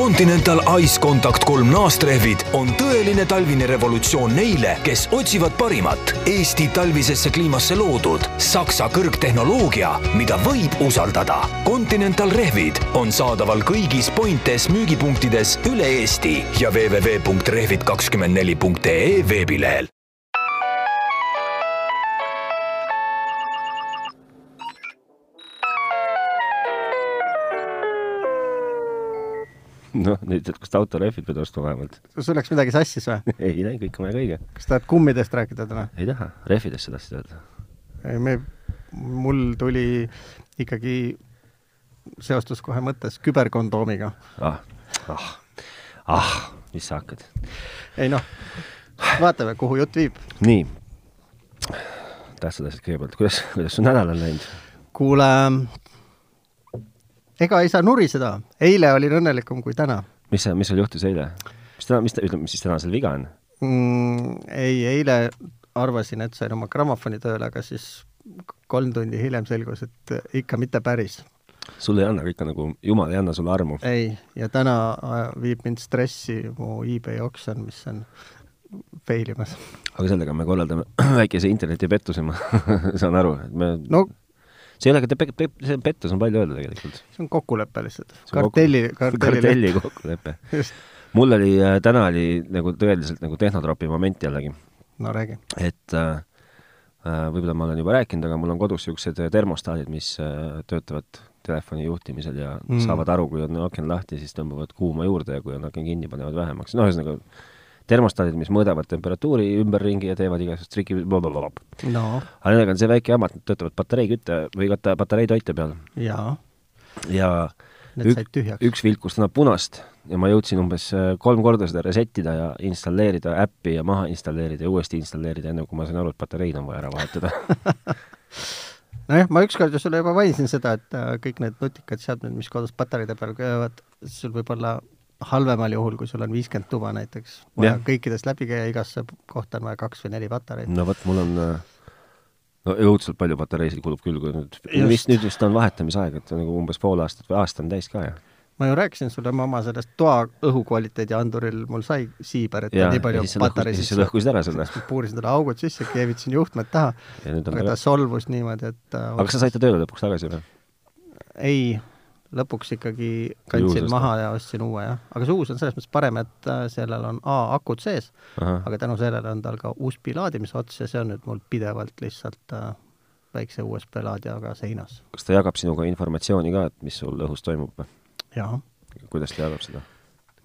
Continental Ice Contact kolm naastrehvid on tõeline talvine revolutsioon neile, kes otsivad parimat Eesti talvisesse kliimasse loodud Saksa kõrgtehnoloogia, mida võib usaldada. Continental rehvid on saadaval kõigis Pointes müügipunktides üle Eesti ja www.rehvid24.ee veebilehel. Noh, nüüd, et kust autorehvid pead ostma vähemalt. sul läks midagi sassis või? ei, ei, kõik on väga õige. kas tahad kummidest rääkida täna? ei taha, rehvidest sa tahtsid öelda? ei, me, mul tuli ikkagi seostus kohe mõttes küberkondoomiga. ah, ah, ah, mis sa hakkad? ei noh, vaatame, kuhu jutt viib. nii, tähtsad asjad kõigepealt, kuidas, kuidas su nädal on läinud? kuule, ega ei saa nuriseda, eile olin õnnelikum kui täna mis mis sul juhtus eile? mis täna, mis ütleme, mis siis täna seal viga on? mm,. ei, eile arvasin, et sain oma grammofoni tööle, aga siis kolm tundi hiljem selgus, et ikka mitte päris. sul ei anna ikka nagu, jumal ei anna sulle armu? ei, ja täna äh, viib mind stressi mu eBay oksjon, mis on fail imas. aga sellega me korraldame väikese internetipettuse, ma saan aru, et me no see ei ole ka, see pettus on palju öelda tegelikult. see on kokkulepe lihtsalt. kartelli, kartelli, kartelli kokkulepe. mul oli äh,, täna oli nagu tõeliselt nagu tehnotropi moment jällegi. no räägi. et äh, äh, võib-olla ma olen juba rääkinud, aga mul on kodus niisugused termostaadid, mis äh, töötavad telefoni juhtimisel ja mm. saavad aru, kui on aken lahti, siis tõmbavad kuuma juurde ja kui on aken kinni, panevad vähemaks. noh, ühesõnaga termostaadid, mis mõõdavad temperatuuri ümberringi ja teevad igasugust triki no.. aga nendega on see väike jama, et nad töötavad patareikütte või kata patareitoite peal. jaa. ja Need ük, üks vilkus täna punast ja ma jõudsin umbes äh, kolm korda seda reset ida ja installeerida äppi ja maha installeerida ja uuesti installeerida, enne kui ma sain aru, et patareid on vaja ära vahetada nojah, ma ükskord ju sulle juba mainisin seda, et äh, kõik need nutikad seadmed, mis kodus patareide peal käivad, sul võib olla halvemal juhul, kui sul on viiskümmend tuba näiteks, vaja kõikidest läbi käia, igasse kohta on vaja kaks või neli patareid. no vot, mul on äh, no õudselt palju patareisid kulub küll, kui nüüd, vist nüüd vist on vahetamisaeg, et nagu umbes pool aastat või aasta on täis ka, jah? ma ju rääkisin sulle oma sellest toa õhukvaliteedi anduril, mul sai siiber, et ja, nii palju patareisid siis sa lõhkusid ära selle? puurisin talle augud sisse, keevitasin juhtmed taha, aga ta solvus niimoodi, et äh, aga kas sa said ta tööle lõpuks tagasi või? ei, lõpuks ikkagi kandsin Juusest. maha ja ostsin uue, jah. aga see uus on selles mõttes parem, et äh, sellel on A akud sees, aga tänu sellele on tal ka USB laadimise ots ja see on nüüd mul pidevalt lihtsalt äh, väikse USB laadijaga seinas. kas ta jagab sinuga informatsiooni ka, et mis sul õhus toimub või? jaa. kuidas ta jagab seda?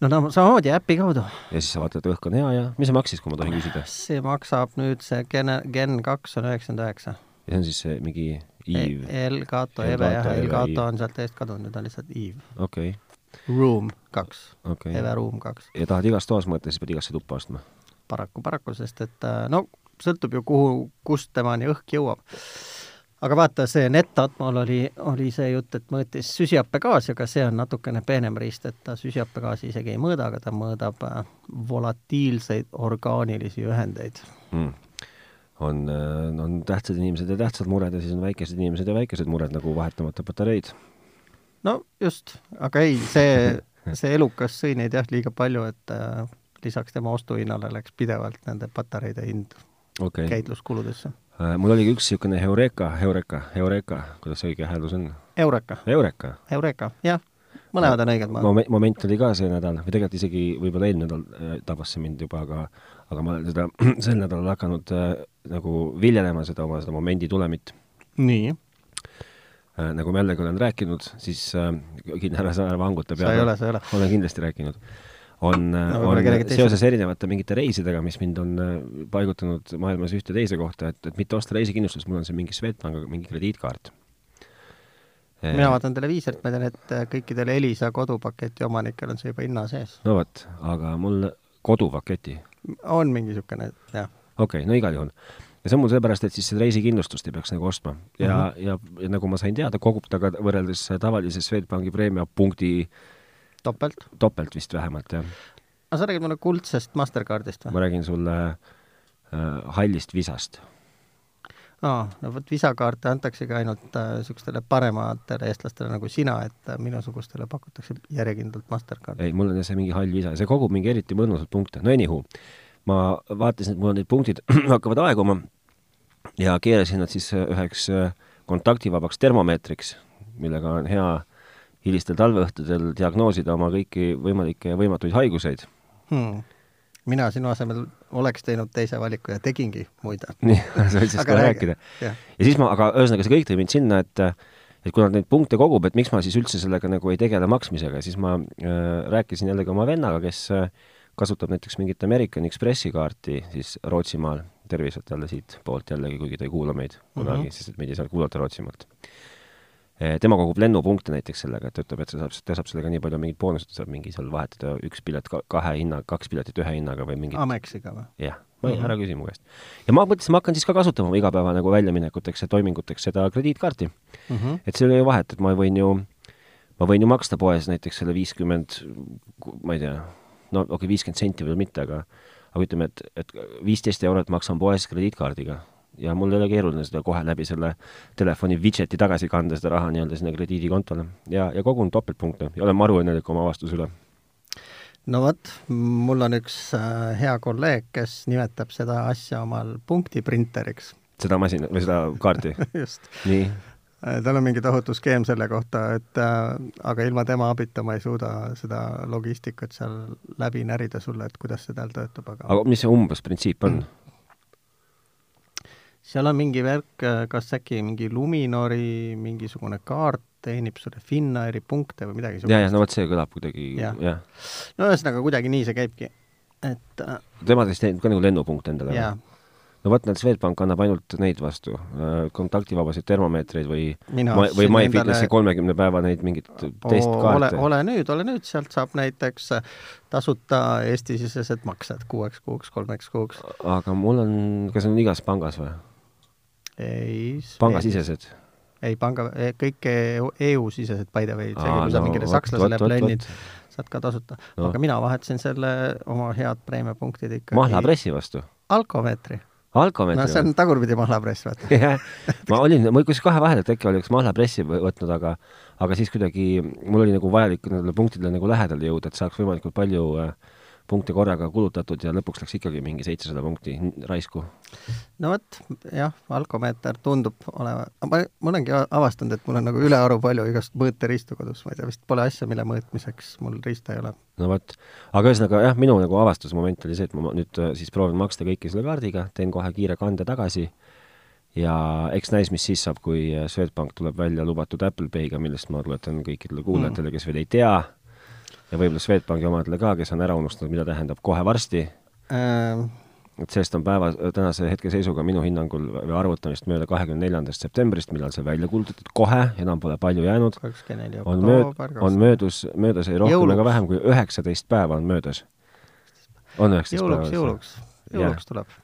no no samamoodi äpi kaudu. ja siis sa vaatad, et õhk on hea ja mis see maksis, kui ma tohin küsida? see maksab nüüd, see Gen, Gen kaks on üheksakümmend üheksa. ja see on siis see mingi Eve. Elgato, Eve jah, Elgato on sealt eest kadunud, nüüd on lihtsalt Eve. okei okay.. Room kaks okay.. Eve Room kaks. ja tahad igas toas mõõta, siis pead igasse tuppa ostma? paraku, paraku, sest et äh, no sõltub ju, kuhu, kust temani õhk jõuab. aga vaata, see Netatmol oli, oli see jutt, et mõõtis süsihappegaasi, aga see on natukene peenem riist, et ta süsihappegaasi isegi ei mõõda, aga ta mõõdab äh, volatiilseid orgaanilisi ühendeid mm on, äh, on tähtsad inimesed ja tähtsad mured ja siis on väikesed inimesed ja väikesed mured nagu vahetamata patareid. no just, aga ei, see, see elukas sõi neid jah liiga palju, et äh, lisaks tema ostuhinnale läks pidevalt nende patareide hind okay. käitluskuludesse äh,. mul oligi üks niisugune Heureka, Heureka, Heureka, kuidas see õige hääldus on? Eureka. Eureka. Eureka, jah mõlemad on õiged. Moment, moment oli ka see nädal või tegelikult isegi võib-olla eelmine nädal äh, tabas see mind juba, aga aga ma olen seda sel nädalal hakanud äh, nagu viljelema seda oma seda momendi tulemit. nii äh,? nagu ma jällegi olen rääkinud, siis äh, ära sa ära vanguta peale. sa ei ole, sa ei ole. olen kindlasti rääkinud. on äh, no,, on seoses erinevate mingite reisidega, mis mind on äh, paigutanud maailmas ühte teise kohta, et, et mitte osta reisikindlustust, mul on siin mingi Swedbankiga mingi krediitkaart mina vaatan televiisorit, ma tean, et äh, kõikidel Elisa kodupaketi omanikel on see juba hinna sees. no vot, aga mul kodupaketi? On mingi niisugune, jah. okei okay,, no igal juhul. ja see on mul sellepärast, et siis seda reisikindlustust ei peaks nagu ostma. ja mm, -hmm. ja, ja nagu ma sain teada, kogub ta ka võrreldes tavalise Swedbanki preemia punkti topelt? topelt vist vähemalt, jah. aga sa räägid mulle kuldsest Mastercardist või? ma räägin sulle äh, hallist visast aa, no vot visakaarte antaksegi ainult niisugustele äh, parematele eestlastele nagu sina, et äh, minusugustele pakutakse järjekindlalt Mastercardi. ei, mul on see mingi hall visa see kogub mingi eriti mõnusalt punkte. no anywho, ma vaatasin, et mul need punktid hakkavad aeguma ja keerasin nad siis äh, üheks äh, kontaktivabaks termomeetriks, millega on hea hilistel talveõhtudel diagnoosida oma kõiki võimalikke ja võimatuid haiguseid hmm mina sinu asemel oleks teinud teise valiku ja tegingi muide. nii, sa võid siis kohe rääkida. ja siis ma, aga ühesõnaga see kõik tõi mind sinna, et et kuna neid punkte kogub, et miks ma siis üldse sellega nagu ei tegele maksmisega, siis ma äh, rääkisin jällegi oma vennaga, kes äh, kasutab näiteks mingit American Expressi kaarti siis Rootsimaal, terviselt talle siitpoolt jällegi, kuigi ta ei kuula meid kunagi mm, -hmm. sest et meid ei saa kuulata Rootsimaalt. Eh, tema kogub lennupunkte näiteks sellega, et ta ütleb, et ta saab, ta saab sellega nii palju mingit boonust, saab mingi seal vahetada üks pilet kahe hinna, kaks piletit ühe hinnaga või mingit Amexiga või? jah, ma ei -hmm., ära küsi mu käest. ja ma mõtlesin, ma hakkan siis ka kasutama oma igapäeva nagu väljaminekuteks ja toiminguteks seda krediitkaarti mm. -hmm. et seal ei ole vahet, et ma võin ju, ma võin ju maksta poes näiteks selle viiskümmend, ma ei tea, no okei okay,, viiskümmend senti võib-olla mitte, aga aga ütleme, et, et viisteist eurot maksan poes krediitkaardiga ja mul ei ole keeruline seda kohe läbi selle telefoni widget'i tagasi kanda, seda raha nii-öelda sinna krediidikontole ja, ja kogun topeltpunkte ja olen maru õnnelik oma avastuse üle. no vot, mul on üks äh, hea kolleeg, kes nimetab seda asja omal punktiprinteriks. seda masina või seda kaarti just. nii Äh, tal on mingi tohutu skeem selle kohta, et äh, aga ilma tema abita ma ei suuda seda logistikat seal läbi närida sulle, et kuidas see tal töötab, aga aga mis see umbes printsiip on? Seal on mingi värk, äh, kas äkki mingi Luminori mingisugune kaart teenib sulle Finnairi punkte või midagi ja, ja no vot, see kõlab kuidagi, jah ja.. no ühesõnaga, kuidagi nii see käibki, et äh, tema siis teenib ka nagu lennupunkte endale? no vot, näed, Swedbank annab ainult neid vastu, äh, kontaktivabasid termomeetreid või Mina ma, või MyFitnessi kolmekümne päeva neid mingeid testkaarte. ole, ole nüüd, ole nüüd, sealt saab näiteks tasuta Eesti-sisesed maksed kuueks kuuks, kolmeks kuuks. aga mul on, kas on igas pangas või? Ei. pangasisesed? ei, panga, e, kõik EU-sisesed by the way, isegi kui sa no, mingile sakslasele plennid, saad ka tasuta. No.. aga mina vahetasin selle oma head preemiapunktid ikkagi mahlapressi vastu? alkomeetri. Alkomeetri no see on tagurpidi mahlapress, vaata. Jah, ma olin, ma kusjuures kahe vahel, et äkki oleks mahlapressi võtnud, aga aga siis kuidagi mul oli nagu vajalik nendele punktidele nagu lähedale jõuda, et saaks võimalikult palju äh, punkte korraga kulutatud ja lõpuks läks ikkagi mingi seitsesada punkti raisku. no vot, jah, alkomeeter tundub olema, ma, ma olengi avastanud, et mul on nagu ülearu palju igast mõõteriistu kodus, ma ei tea, vist pole asja, mille mõõtmiseks mul riista ei ole. no vot, aga ühesõnaga jah, minu nagu avastusmoment oli see, et ma nüüd äh, siis proovin maksta kõiki selle kaardiga, teen kohe kiire kande tagasi ja eks näis, mis siis saab, kui äh, Swedbank tuleb välja lubatud Apple Pay'ga, millest ma tuletan kõikidele kuulajatele, kes veel ei tea, ja võib-olla Swedbanki omadele ka, kes on ära unustanud, mida tähendab kohe varsti. Ähm.. et sellest on päeva, tänase hetke seisuga minu hinnangul või arvutamist mööda kahekümne neljandast septembrist, millal see välja kuulutatud, kohe, enam pole palju jäänud, on mööd-, on möödus, möödas ei rohkem ega vähem kui üheksateist päeva on möödas. on üheksateist päeva? jõuluks, jõuluks, jõuluks tuleb.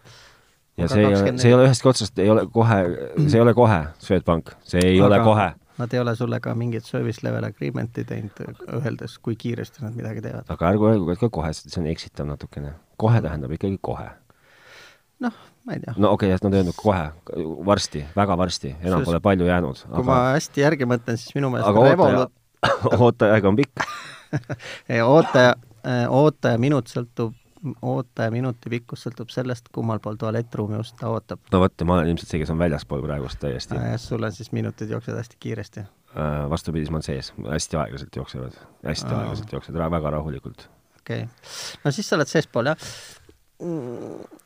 Ja see ei ole, see ei ole ühestki otsast, ei ole kohe, see ei ole kohe, Swedbank, see ei aga, ole kohe nad ei ole sulle ka mingit service level agreement'i teinud, öeldes, kui kiiresti nad midagi teevad. aga ärgu öelgu ka kohe, sest see on eksitav natukene. kohe tähendab ikkagi kohe. noh, ma ei tea. no okei okay,, et nad öelnud kohe, varsti, väga varsti, enam pole palju jäänud. kui aga... ma hästi järgi mõtlen, siis minu meelest aga Revolut... ooteaeg on pikk ei, ootaja, ootaja minut sõltub ootaja minuti pikkus sõltub sellest, kummal pool tualettruumi ust ta ootab. no vot, ja ma olen ilmselt see, kes on väljaspool praegust täiesti. jah, sul on siis minutid jooksevad hästi kiiresti äh,? Vastupidi, siis ma olen sees, hästi aeglaselt jooksevad, hästi Aa. aeglaselt jooksevad, väga rahulikult. okei okay., no siis sa oled seespool, jah?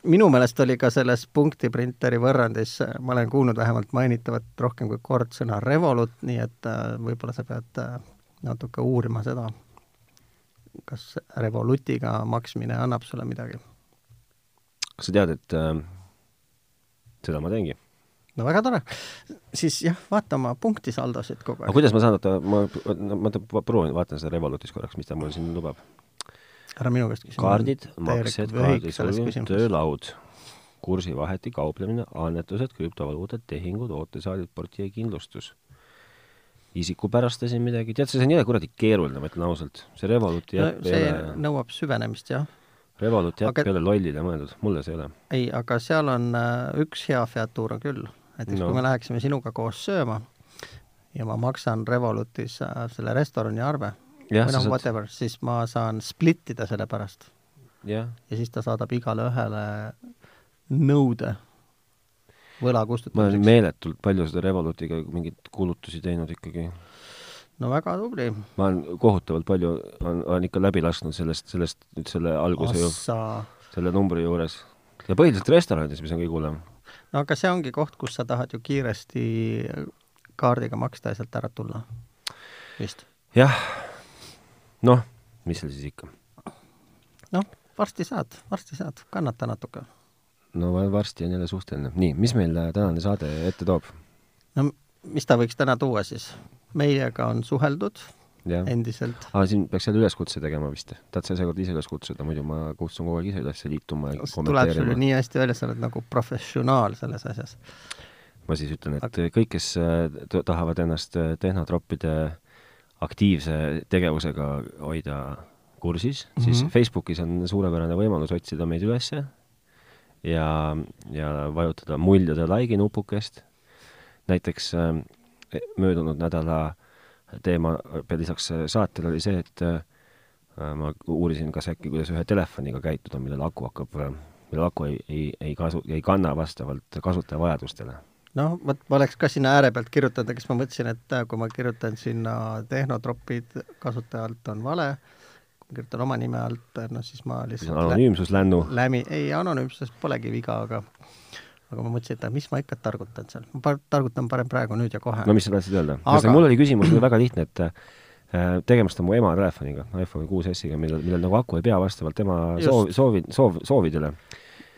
minu meelest oli ka selles punktiprinteri võrrandis, ma olen kuulnud vähemalt mainitavat rohkem kui kord sõna Revolut, nii et äh, võib-olla sa pead äh, natuke uurima seda kas Revolutiga maksmine annab sulle midagi? kas sa tead, et äh, seda ma teengi? no väga tore. siis jah, vaata oma punktisaldosid kogu aeg. aga kuidas ma saan, oota, ma, ma, ma proovin, vaatan seda Revolutis korraks, mis ta mul siin lubab. ära minu käest küsi. kaardid, maksed, kaardisulg, töölaud, kursivaheti kauplemine, annetused, krüptovaluutad, tehingud, ootesaalid, portjee kindlustus isikupärastasin midagi, tead, see on jõle kuradi keeruline, ma ütlen ausalt. see Revoluti äpp no, ei ole nõuab süvenemist, jah. Revoluti äpp aga... ei ole lollile mõeldud, mulle see ei ole. ei, aga seal on äh, üks hea featuur on küll, näiteks No. kui me läheksime sinuga koos sööma ja ma maksan Revolutis äh, selle restorani arve jah, või noh, saad, whatever, siis ma saan split ida selle pärast ja siis ta saadab igale ühele nõude võla ma olen kustutamiseks. meeletult palju seda Revolutiga mingeid kulutusi teinud ikkagi no väga tubli. ma olen kohutavalt palju, on, on ikka läbi lasknud sellest, sellest nüüd selle alguse ju, selle numbri juures. ja põhiliselt restoranides, mis on kõige hullem. no aga see ongi koht, kus sa tahad ju kiiresti kaardiga maksta ja sealt ära tulla. vist. jah, noh, mis seal siis ikka. noh, varsti saad, varsti saad, kannata natuke. No va- varsti on jälle suhteline. nii, mis meil äh, tänane saade ette toob? no mis ta võiks täna tuua siis? meiega on suheldud jah. endiselt. aa, siin peaks jälle üleskutse tegema vist. tahad sa seekord ise üles kutsuda, muidu ma kutsun kogu aeg ise üles liituma ja tuleb sulle nii hästi välja, sa oled nagu professionaal selles asjas. ma siis ütlen, et kõik, kes äh, tahavad ennast äh, tehnotroppide aktiivse tegevusega hoida kursis mm, -hmm. siis. Facebookis on suurepärane võimalus otsida meid ülesse ja, ja vajutada muljade like'i nupukest. näiteks äh, möödunud nädala teema peale lisaks äh, saatele oli see, et äh, ma uurisin, kas äkki, kuidas ühe telefoniga käituda, millel aku hakkab, millel aku ei, ei, ei kasu, ei kanna vastavalt kasutaja vajadustele noh, vot ma oleks ka sinna ääre pealt kirjutanud, aga siis ma mõtlesin, et äh, kui ma kirjutan sinna tehnotropid kasutajalt on vale, kirjutan oma nime alt, noh siis ma lihtsalt lä- anonüümsuslännu. lämi, ei anonüümsuses polegi viga, aga aga ma mõtlesin, et mis ma ikka targutan seal, ma targutan parem praegu, nüüd ja kohe no mis sa tahtsid öelda? Aga- mul oli küsimus oli väga lihtne, et äh, tegemist on mu ema telefoniga, iPhone kuus S-iga, millel, millel nagu aku ei pea vastavalt tema Just. soovi, soovi, soov, soovidele.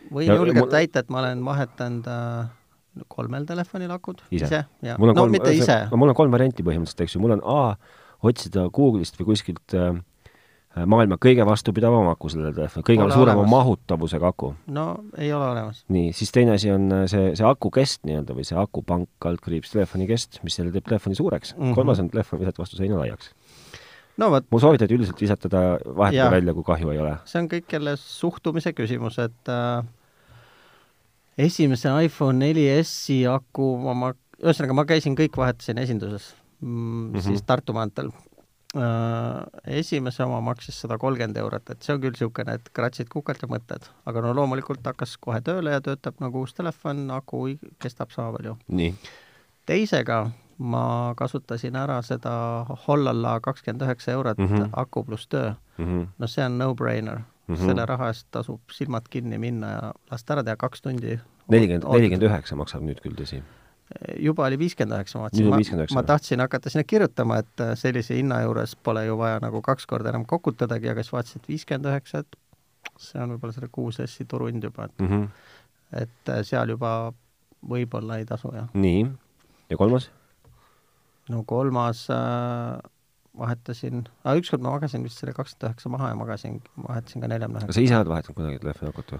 võin julgelt mul- väita, et ma olen vahetanud äh, kolmel telefonil akud Ise? ise ja mul on no kolm, mitte ise, no mul on kolm varianti põhimõtteliselt, eks ju, mul on A, otsida Google'ist või kuskilt äh, maailma kõige vastupidavam aku sellele telefonile, kõige Pole suurema olemas. mahutavusega aku. no ei ole olemas. nii, siis teine asi on äh, see, see aku kest nii-öelda või see akupank kaldkriips telefoni kest, mis selle teeb telefoni suureks mm. -hmm. kolmas on telefon visata vastu seina laiaks. no vot, mul soovitati üldiselt visata ta vahetada Jaa. välja, kui kahju ei ole. see on kõik jälle suhtumise küsimus, et äh, esimese iPhone 4S-i aku ma, ma, ühesõnaga ma käisin kõik vahetasin esinduses mm, mm. -hmm. siis Tartu maanteel äh,. Esimese oma maksis sada kolmkümmend eurot, et see on küll niisugune, et kratsid kukalt ja mõtled, aga no loomulikult hakkas kohe tööle ja töötab nagu uus telefon, aku kestab sama palju. teisega ma kasutasin ära seda Hollala kakskümmend üheksa eurot mm. -hmm. aku pluss töö Mhm. no see on no-brainer mm. -hmm. selle raha eest tasub silmad kinni minna ja lasta ära teha kaks tundi. nelikümmend, nelikümmend üheksa maksab nüüd küll, tõsi. Juba oli viiskümmend üheksa, ma vaatasin, 59. ma tahtsin hakata sinna kirjutama, et äh, sellise hinna juures pole ju vaja nagu kaks korda enam kokutadagi, aga siis vaatasin, et viiskümmend üheksa, et see on võib-olla selle kuus S-i turuhind juba, et, Mm -hmm. et äh, seal juba võib-olla ei tasu jah. nii, ja kolmas? no kolmas äh, vahetasin, ükskord ma magasin vist selle kakskümmend üheksa maha ja magasin, vahetasin ka neljakümne kas sa ise oled vahetanud kunagi telefoni akut või?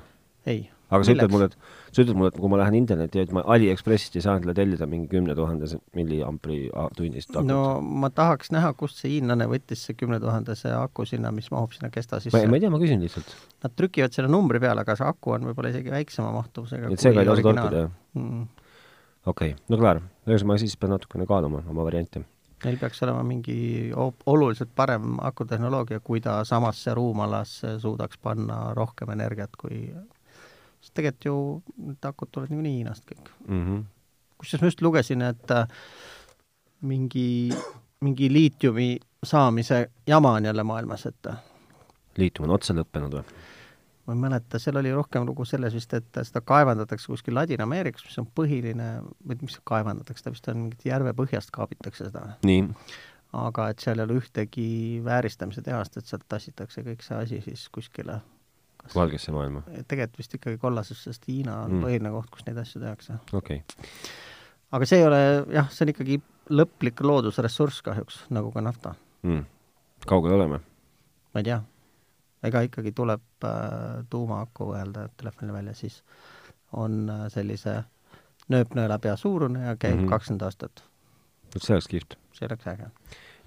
ei. aga sa ütled mulle, et, sa ütled mulle, et kui ma lähen internetti, et ma Aliekspressist ei saa endale tellida mingi kümne tuhandese milliampri tunnist akut no,. ma tahaks näha, kust see hiinlane võttis see kümne tuhandese aku sinna, mis mahub sinna kesta ma, sisse ma. ei tea, ma küsin lihtsalt. Nad trükivad selle numbri peale, aga see aku on võib-olla isegi väiksema mahtuvusega et seega ei tasu torkida, jah? mm.. okei okay., no klaar. ühesõnaga, siis pean natukene kaaluma oma variante. Neil peaks olema mingi oluliselt parem akutehnoloogia, kui ta samasse ruumalasse suudaks panna rohkem energiat kui sest tegelikult ju need akud tulevad niikuinii Hiinast kõik. Mm -hmm. kusjuures ma just lugesin, et äh, mingi, mingi liitiumi saamise jama on jälle maailmas, et äh, liitum on otsa lõppenud või? ma ei mäleta, seal oli rohkem lugu selles vist, et seda kaevandatakse kuskil Ladina-Ameerikas, mis on põhiline, või mis kaevandatakse, ta vist on mingit järve põhjast kaabitakse seda, aga et seal ei ole ühtegi vääristamise tehast, et sealt tassitakse kõik see asi siis kuskile valgesse maailma, tegelikult vist ikkagi kollases, sest Hiina on Mm. põhiline koht, kus neid asju tehakse. okei okay.. aga see ei ole jah, see on ikkagi lõplik loodusressurss kahjuks, nagu ka nafta. Mm. kaugel oleme? ma ei tea, ega ikkagi tuleb äh, tuumaaku öelda telefonile välja, siis on äh, sellise nööpnõela pea suurune ja käib Mhm. kakskümmend mm -hmm. aastat. vot see oleks kihvt. see oleks äge.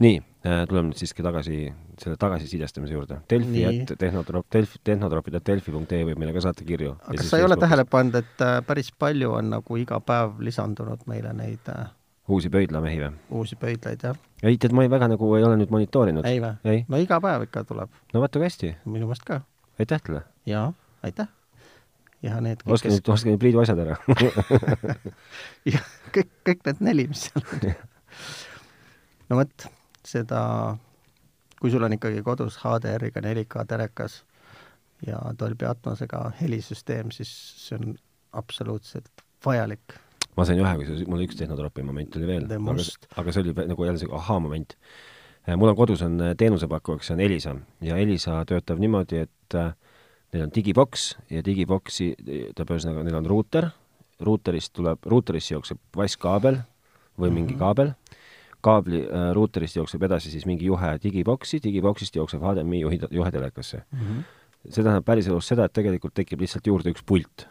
Nii äh,, tuleme nüüd siiski tagasi selle tagasisidestamise juurde. Delfi et tehnotroop, Delfi, tehnotropid et delfi.ee võib meile ka saata kirju. aga kas sa ei ole tähele pannud, et äh, päris palju on nagu iga päev lisandunud meile neid äh, uusi pöidlamehi või? uusi pöidlaid, jah? ei, tead, ma ei väga nagu ei ole nüüd monitoorinud. ei või? no iga päev ikka tuleb. no vaata kui hästi. minu meelest ka. aitäh teile! jaa, aitäh! ja need oska nüüd, oska nüüd Priidu asjad ära jah, kõik, kõik need neli, mis seal on. no vot, seda, kui sul on ikkagi kodus HDR-iga 4K telekas ja Dolby Atmosega helisüsteem, siis see on absoluutselt vajalik. ma sain ühe, kusjuures mul üks tehnotropi moment oli veel, aga, aga see oli nagu jälle see ahaa-moment. mul on kodus on äh, teenusepakkujaks, on Elisa. Ja Elisa töötab niimoodi, et äh, neil on digiboks ja digiboksi, tähendab ühesõnaga, neil on ruuter, ruuterist tuleb, ruuterisse jookseb vasskaabel või mingi kaabel, kaabli äh, ruuterist jookseb edasi siis mingi juhe digiboksi, digiboksist jookseb HDMI juhi, juhe telekasse mm. -hmm. see tähendab päriselus seda, et tegelikult tekib lihtsalt juurde üks pult.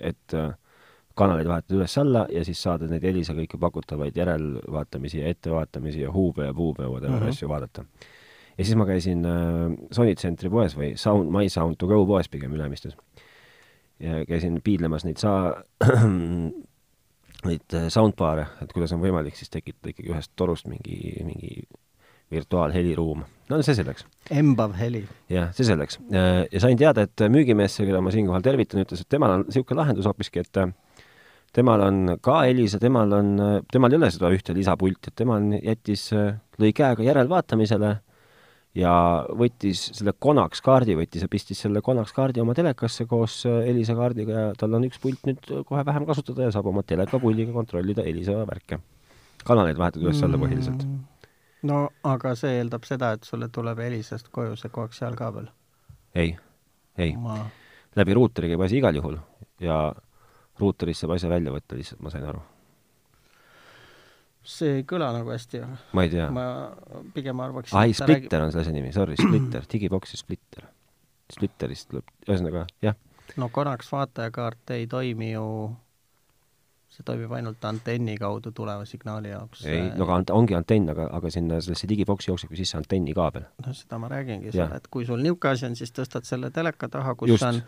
et äh, kanaleid vahetada üles-alla ja siis saada neid Elisa kõiki pakutavaid järelvaatamisi ja ettevaatamisi ja huube ja puube ja whatever mm. -hmm. asju vaadata. ja siis ma käisin äh, Sony Centri poes või Sound, My Sound to Go poes pigem Ülemistes. ja käisin piidlemas neid saa-, neid äh, soundbar'e, et kuidas on võimalik siis tekitada ikkagi ühest torust mingi, mingi virtuaalheliruum. no see selleks embav heli. jah, see selleks. ja sain teada, et müügimees, keda ma siinkohal tervitan, ütles, et temal on niisugune lahendus hoopiski, et äh, temal on ka Elisa, temal on, temal ei ole seda ühte lisapulti, et temal jättis, lõi käega järelvaatamisele ja võttis selle Konax kaardi, võttis ja pistis selle Konax kaardi oma telekasse koos äh, Elisa kaardiga ja tal on üks pult nüüd kohe vähem kasutada ja saab oma telekapuldiga kontrollida Elisa värke. kanaleid vahetada üles-alla põhiliselt. Mm. no aga see eeldab seda, et sulle tuleb Elisast koju see koaksiaalkaabel. ei, ei ma, läbi ruuteri käib asi igal juhul ja ruuterist saab asja välja võtta lihtsalt, ma sain aru. See ei kõla nagu hästi. ma ei tea. ma pigem arvaks ai, Splitter on selle asja nimi, sorry, Splitter, digiboksi Splitter. Splitterist tuleb, ühesõnaga jah, no Konax vaatajakaart ei toimi ju, see toimib ainult antenni kaudu tuleva signaali jaoks. ei, no aga ant- ongi antenn, aga, aga sinna sellesse digiboksi jooksebki sisse antennikaabel. noh, seda ma räägingi et kui sul niisugune asi on, siis tõstad selle teleka taha, kus Just. On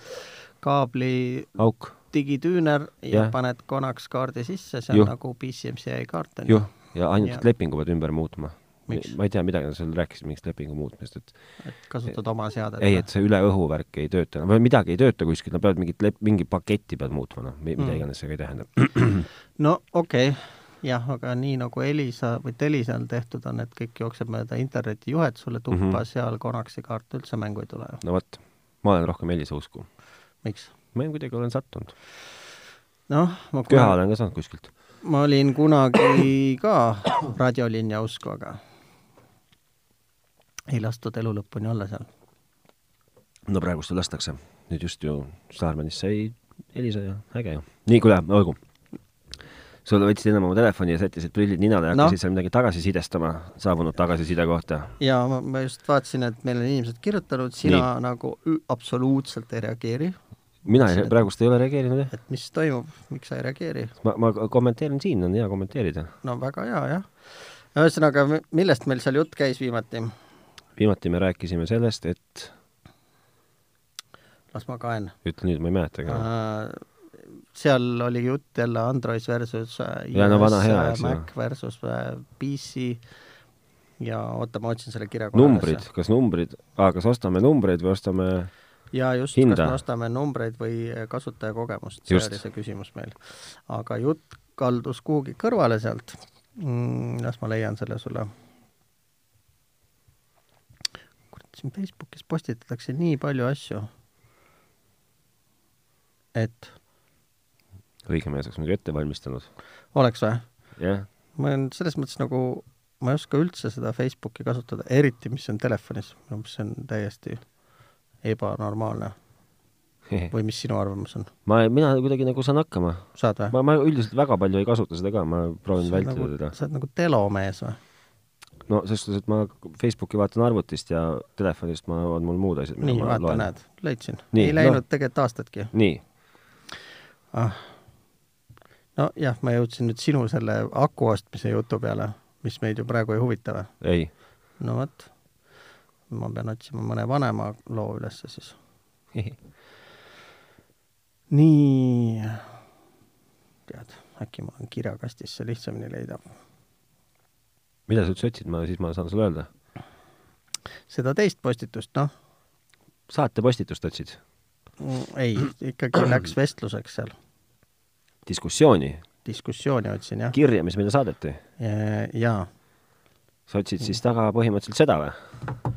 kaabli auk, digitüüner ja Jah. paned Konax kaardi sisse, see on Juh. nagu PCMCI kaart on juh, ja ainult Ja. lepingu pead ümber muutma. Ma ei tea, midagi seal rääkisid mingist lepingu muutmisest, et et kasutad oma seadet. ei, et see üle õhu värk ei tööta, või midagi ei tööta kuskil, nad peavad mingit lep-, mingi paketti pead muutma, noh, mida Mm. iganes see ka ei tähenda. no okei okay. jah, aga nii nagu Elisa või Telisa on tehtud, on, et kõik jookseb mööda internetijuhet sulle tuppa mm. -hmm. seal Konaxi kaart üldse mängu ei tule no vot, ma olen rohkem Elisa usku. miks? ma kuidagi olen sattunud. noh, ma köha kuna, olen ka saanud kuskilt. Ma olin kunagi ka raadiolinja usku, aga ei lastud elu lõpuni olla seal. no praegust lastakse. nüüd just ju Starmanist sai Elisa ja äge ju. nii, kuule, olgu. sul võtsid ennem oma telefoni ja sättisid prillid ninale ja Noh. hakkasid seal midagi tagasisidestama saabunud tagasiside kohta. ja ma, ma just vaatasin, et meil on inimesed kirjutanud, sina Nii. nagu absoluutselt ei reageeri. Mina ei, praegust ei ole reageerinud jah. et mis toimub, miks sa ei reageeri? ma, ma kommenteerin siin, on hea kommenteerida. no väga hea, jah. ühesõnaga, mi- millest meil seal jutt käis viimati? viimati me rääkisime sellest, et las ma kaen ütle nüüd, ma ei mäletagi enam. äh, seal oli jutt jälle Android versus äh, Ja no vana hea, äh. Mac versus äh, PC ja oota, ma otsin selle kirja numbrid, kas numbrid ah,, kas ostame numbreid või ostame ja just, kas me ostame numbreid või äh, kasutajakogemust, see Just. oli see küsimus meil. aga jutt kaldus kuhugi kõrvale sealt mm,. las ma leian selle sulle. kurat, siin Facebookis postitatakse nii palju asju, et õige mees oleks muidu ette valmistanud. oleks või? jah, ma olen selles mõttes nagu, ma ei oska üldse seda Facebooki kasutada, eriti mis on telefonis, minu meelest see on täiesti ebanormaalne või mis sinu arvamus on? ma, mina kuidagi nagu saan hakkama. ma, ma üldiselt väga palju ei kasuta seda ka, ma proovin vältida nagu, teda. sa oled nagu telomees või? no selles suhtes, et ma Facebooki vaatan arvutist ja telefonist ma, on mul muud asjad, mida nii, ma vaata, loen. näed, leidsin. Ei läinud no. tegelikult aastatki nii, ah.. nojah, ma jõudsin nüüd sinu selle aku ostmise jutu peale mis meid ju praegu ei huvita või? ei no vot, ma pean otsima mõne vanema loo ülesse siis. nii, tead, äkki mul on kirjakastis see lihtsamini leida. mida sa üldse otsid, ma, siis ma saan sulle öelda. seda teist postitust, noh. saatepostitust otsid? Mm, ei, ikkagi läks vestluseks seal. diskussiooni? diskussiooni otsin, jah. kirja, mis meile saadeti? jaa. sa otsid siis taga põhimõtteliselt seda või?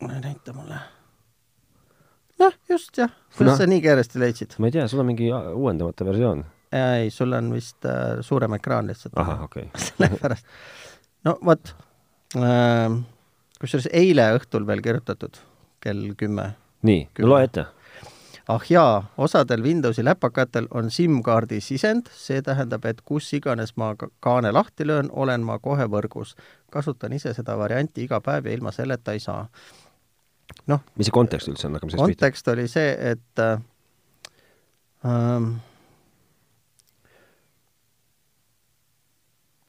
Näita mulle jah, just jah, kuidas no. sa nii kiiresti leidsid? ma ei tea, sul on mingi uuendamata versioon. ei, sul on vist äh, suurem ekraan lihtsalt. ahah, okei okay. sellepärast. no vot äh,, kusjuures eile õhtul veel kirjutatud, kell kümme. nii, no loe ette ah jaa, osadel Windowsi läpakatel on SIM-kaardi sisend, see tähendab, et kus iganes ma kaane lahti löön, olen ma kohe võrgus. kasutan ise seda varianti iga päev ja ilma selleta ei saa noh. mis see kontekst üldse on, hakkame sellest pihta. kontekst oli see, et äh,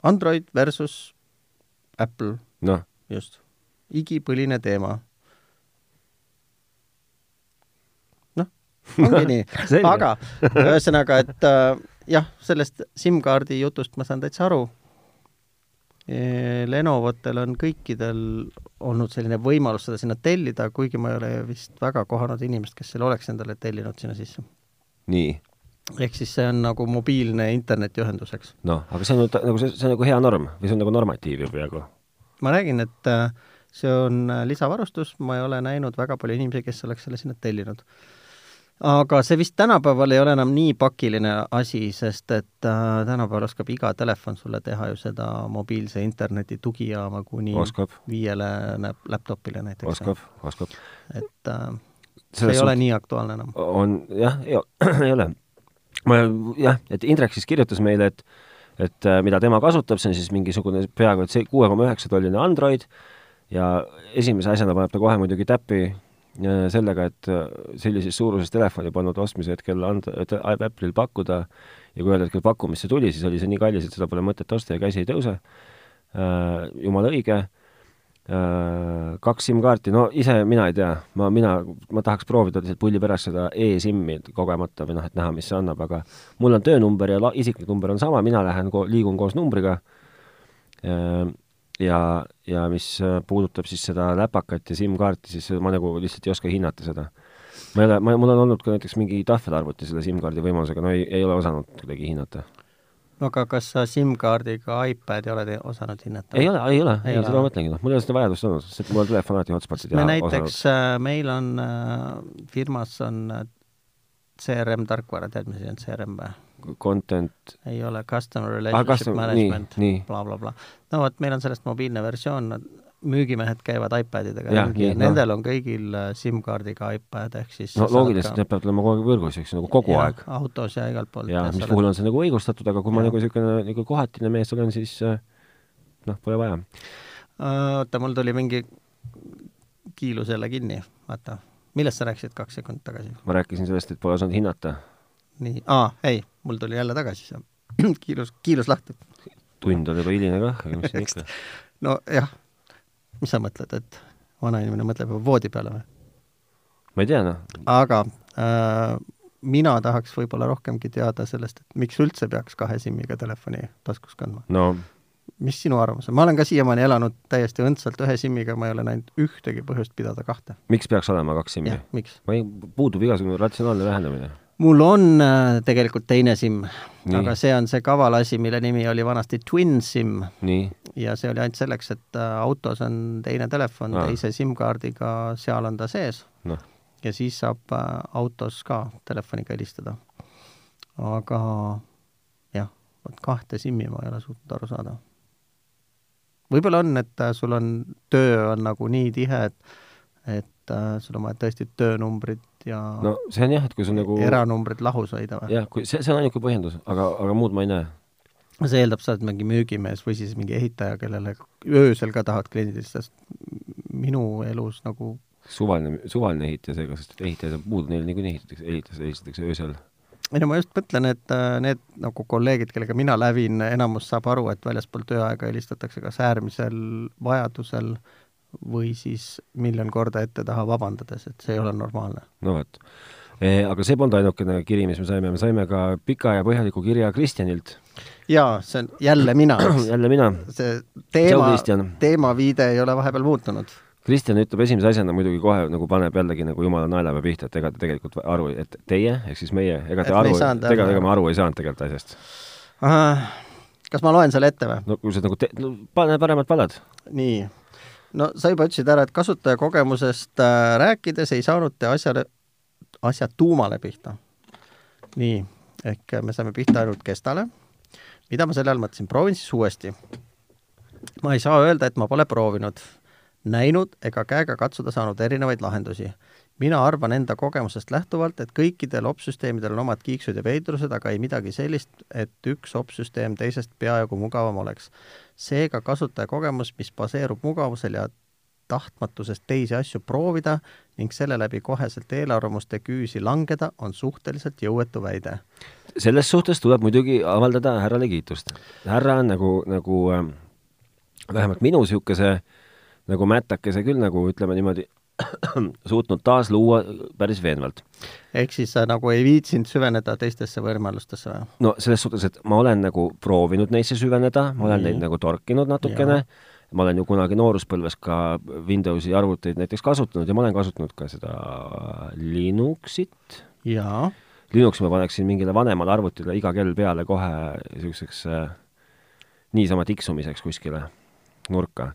Android versus Apple no.. just. igipõline teema. noh, ongi nii aga ühesõnaga, et äh, jah, sellest SIM-kaardi jutust ma saan täitsa aru Lenovotel on kõikidel olnud selline võimalus seda sinna tellida, kuigi ma ei ole vist väga kohanud inimest, kes selle oleks endale tellinud sinna sisse. nii? ehk siis see on nagu mobiilne internetiühendus, eks. noh, aga see on nagu, see, see on nagu hea norm või see on nagu normatiiv ju peaaegu? ma räägin, et äh, see on äh, lisavarustus, ma ei ole näinud väga palju inimesi, kes oleks selle sinna tellinud aga see vist tänapäeval ei ole enam nii pakiline asi, sest et äh, tänapäeval oskab iga telefon sulle teha ju seda mobiilse interneti tugijaama kuni oskab. viiele laptopile näiteks. oskab, oskab. et äh, see ei ole nii aktuaalne enam. on jah, ei ole. ma jah, et Indrek siis kirjutas meile, et et äh, mida tema kasutab, see on siis mingisugune peaaegu et see kuue koma üheksa tolline Android ja esimese asjana paneb ta kohe muidugi täppi sellega, et äh, sellises suuruses telefoni polnud ostmise hetkel anda, Apple'il pakkuda ja kui ühel hetkel pakkumisse tuli, siis oli see nii kallis, et seda pole mõtet osta ja käsi ei tõuse. Äh, jumala õige. Äh, kaks SIM-kaarti, no ise mina ei tea, ma, mina, ma tahaks proovida lihtsalt pulli pärast seda e-SIM-i kogemata või noh, et näha, mis see annab, aga mul on töönumber ja isiklik number on sama, mina lähen ko-, liigun koos numbriga ja, ja mis äh, puudutab siis seda läpakat ja SIM-kaarti, siis ma nagu lihtsalt ei oska hinnata seda. ma ei ole, ma, mul on olnud ka näiteks mingi tahvelarvuti selle SIM-kaardi võimalusega, no ei, ei ole osanud kuidagi hinnata. no aga kas sa SIM-kaardiga iPadi oled osanud hinnata? ei ole, ei ole, ei, ei, seda ma mõtlengi, noh, mul ei ole seda vajadust olnud, sest mul on telefon alati hotspot'id ja me näiteks. Äh, meil on äh, firmas on CRM tarkvara, tead, mis asi on CRM või? Content ei ole, customer relationship ah, custom, management bla, bla, bla. no vot, meil on sellest mobiilne versioon, müügimehed käivad iPadidega ringi, nendel no. on kõigil äh, SIM-kaardiga iPad, ehk siis no loogiliselt ka... need peavad olema kogu aeg võrgus, eks ju, nagu kogu ja, aeg. autos ja igalt poolt. jaa, mis puhul on see nagu õigustatud, aga kui ja. ma nagu niisugune nagu kohatine mees olen, siis äh, noh, pole vaja. Äh, oota, mul tuli mingi kiilus jälle kinni, vaata. millest sa rääkisid kaks sekundit tagasi? ma rääkisin sellest, et pole osanud hinnata nii, aa, ei, mul tuli jälle tagasi see kiilus, kiilus lahti. tund on juba hiline kah, aga mis siin ikka. nojah, mis sa mõtled, et vanainimene mõtleb juba voodi peale või? ma ei tea, noh. aga äh, mina tahaks võib-olla rohkemgi teada sellest, et miks üldse peaks kahe SIM-iga telefoni taskus kandma. no mis sinu arvamus on? ma olen ka siiamaani elanud täiesti õndsalt ühe SIM-iga, ma ei ole näinud ühtegi põhjust pidada kahte. miks peaks olema kaks SIM-i? ma ei, puudub igasugune ratsionaalne lähenemine mul on äh, tegelikult teine SIM, aga see on see kaval asi, mille nimi oli vanasti Twin SIM. ja see oli ainult selleks, et äh, autos on teine telefon ah. teise SIM-kaardiga, seal on ta sees no.. ja siis saab äh, autos ka telefoniga helistada. aga jah, vot kahte SIM-i ma ei ole suutnud aru saada. võib-olla on, et sul on, töö on nagu nii tihe, et et äh, sul on vaja tõesti töönumbrit ja no see on jah, et kui sul nagu eranumbrid lahus hoida või? jah, kui see, see on ainuke põhjendus, aga, aga muud ma ei näe. see eeldab, sa oled mingi müügimees või siis mingi ehitaja, kellele öösel ka tahad kliendid, sest minu elus nagu suvaline, suvaline ehitaja seega, sest ehitajaid on puudu, neil niikuinii ehitatakse, ehitatakse, ehitatakse öösel. ei no ma just mõtlen, et äh, need nagu kolleegid, kellega mina lävin, enamus saab aru, et väljaspool tööaega helistatakse kas äärmisel vajadusel või siis miljon korda ette taha vabandades, et see ei ole normaalne. no vot e,. aga see polnud ainukene kiri, mis me saime, me saime ka pika ja põhjaliku kirja Kristjanilt. jaa, see on jälle mina jälle mina. see teema, teemaviide ei ole vahepeal muutunud Kristjan ütleb esimese asjana muidugi kohe nagu paneb jällegi nagu jumala naelapea pihta, et ega te tegelikult aru, et teie ehk siis meie, ega te et aru, ega, ega me aru ei saanud tegelikult asjast. kas ma loen selle ette või? no kui sa nagu te-, no pane paremad palad. nii. No sa juba ütlesid ära, et kasutajakogemusest äh, rääkides ei saanud te asjale, asja tuumale pihta. nii, ehk me saime pihta ainult kestale. mida ma selle all mõtlesin, proovin siis uuesti. ma ei saa öelda, et ma pole proovinud näinud ega käega katsuda saanud erinevaid lahendusi. Mina arvan enda kogemusest lähtuvalt, et kõikidel opsüsteemidel on omad kiiksud ja veidrused, aga ei midagi sellist, et üks opsüsteem teisest peaaegu mugavam oleks. seega kasutajakogemus, mis baseerub mugavusel ja tahtmatusest teisi asju proovida ning selle läbi koheselt eelarvamuste küüsi langeda, on suhteliselt jõuetu väide. selles suhtes tuleb muidugi avaldada härrale kiitust. härra on nagu, nagu äh, vähemalt minu niisuguse nagu mätakese küll nagu ütleme niimoodi, suutnud taas luua päris veenvalt. ehk siis sa nagu ei viitsinud süveneda teistesse võimalustesse või? no selles suhtes, et ma olen nagu proovinud neisse süveneda, ma olen Nii. neid nagu torkinud natukene, ma olen ju kunagi nooruspõlves ka Windowsi arvuteid näiteks kasutanud ja ma olen kasutanud ka seda Linuxit. jaa. Linuxi ma paneksin mingile vanemale arvutile iga kell peale kohe niisuguseks äh, niisama tiksumiseks kuskile nurka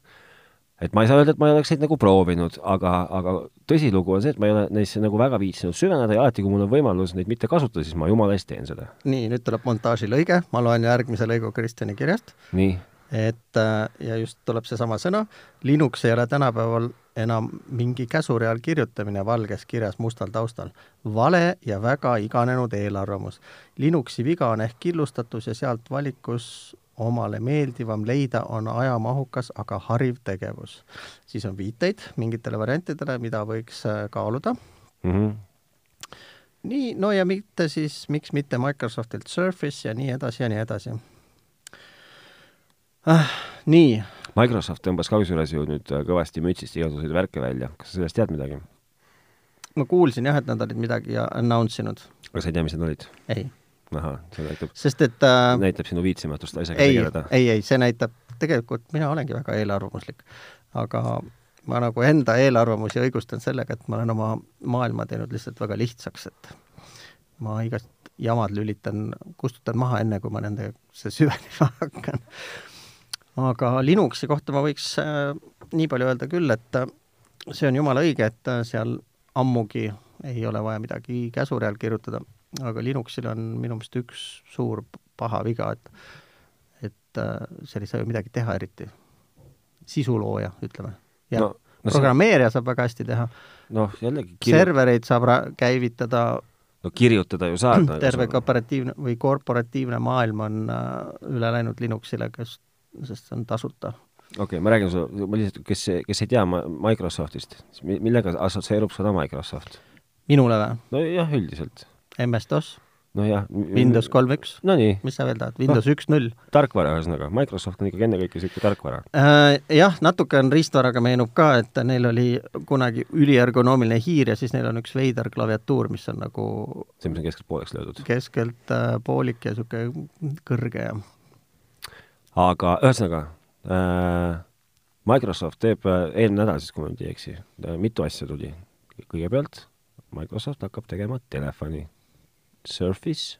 et ma ei saa öelda, et ma ei oleks neid nagu proovinud, aga, aga tõsilugu on see, et ma ei ole neisse nagu väga viitsinud süveneda ja alati, kui mul on võimalus neid mitte kasutada, siis ma jumala eest teen seda. nii, nüüd tuleb montaažilõige, ma loen järgmise lõigu Kristjani kirjast. et äh, ja just tuleb seesama sõna, Linux ei ole tänapäeval enam mingi käsureal kirjutamine valges kirjas mustal taustal. vale ja väga iganenud eelarvamus. Linuxi viga on ehk killustatus ja sealt valikus omale meeldivam leida, on ajamahukas, aga hariv tegevus. siis on viiteid mingitele variantidele, mida võiks äh, kaaluda mm. -hmm. nii, no ja mitte siis, miks mitte Microsoftilt Surface ja nii edasi ja nii edasi ah,. nii. Microsoft tõmbas ka kusjuures ju nüüd äh, kõvasti mütsist igasuguseid värke välja, kas sa sellest tead midagi? ma kuulsin jah, et nad olid midagi announce inud. aga sa ei tea, mis need olid? ei ahah, see näitab, äh, näitab sinu viitsimatust asjaga ei, tegeleda. ei, ei, see näitab, tegelikult mina olengi väga eelarvamuslik, aga ma nagu enda eelarvamusi õigustan sellega, et ma olen oma maailma teinud lihtsalt väga lihtsaks, et ma igast jamad lülitan, kustutan maha, enne kui ma nendesse süvenema hakkan. aga Linuxi kohta ma võiks äh, nii palju öelda küll, et äh, see on jumala õige, et äh, seal ammugi ei ole vaja midagi käsureal kirjutada aga Linuxil on minu meelest üks suur paha viga, et et äh, seal ei saa ju midagi teha eriti. sisulooja, ütleme. ja no, no programmeerija see... saab väga hästi teha. noh, jällegi kirju... servereid saab käivitada no kirjutada ju saad terve korporatiivne või korporatiivne maailm on äh, üle läinud Linuxile, kes, sest see on tasuta. okei okay,, ma räägin sulle, ma lihtsalt, kes, kes ei tea Microsoftist, millega assotsieerub seda Microsoft? minule või? nojah, üldiselt MS-DOS nojah. Windows kolm üks. Nonii. mis sa veel tahad, Windows üks no, null. tarkvara ühesõnaga, Microsoft on ikkagi ennekõike niisugune tarkvara äh,. Jah, natuke on riistvaraga meenub ka, et neil oli kunagi üliergonoomiline hiir ja siis neil on üks veider klaviatuur, mis on nagu see, mis on keskelt pooleks löödud? keskelt äh, poolik ja niisugune kõrge ja aga ühesõnaga äh, Microsoft teeb äh, eelmine nädal siis, kui ma nüüd ei eksi äh,, mitu asja tuli. kõigepealt Microsoft hakkab tegema telefoni Surface?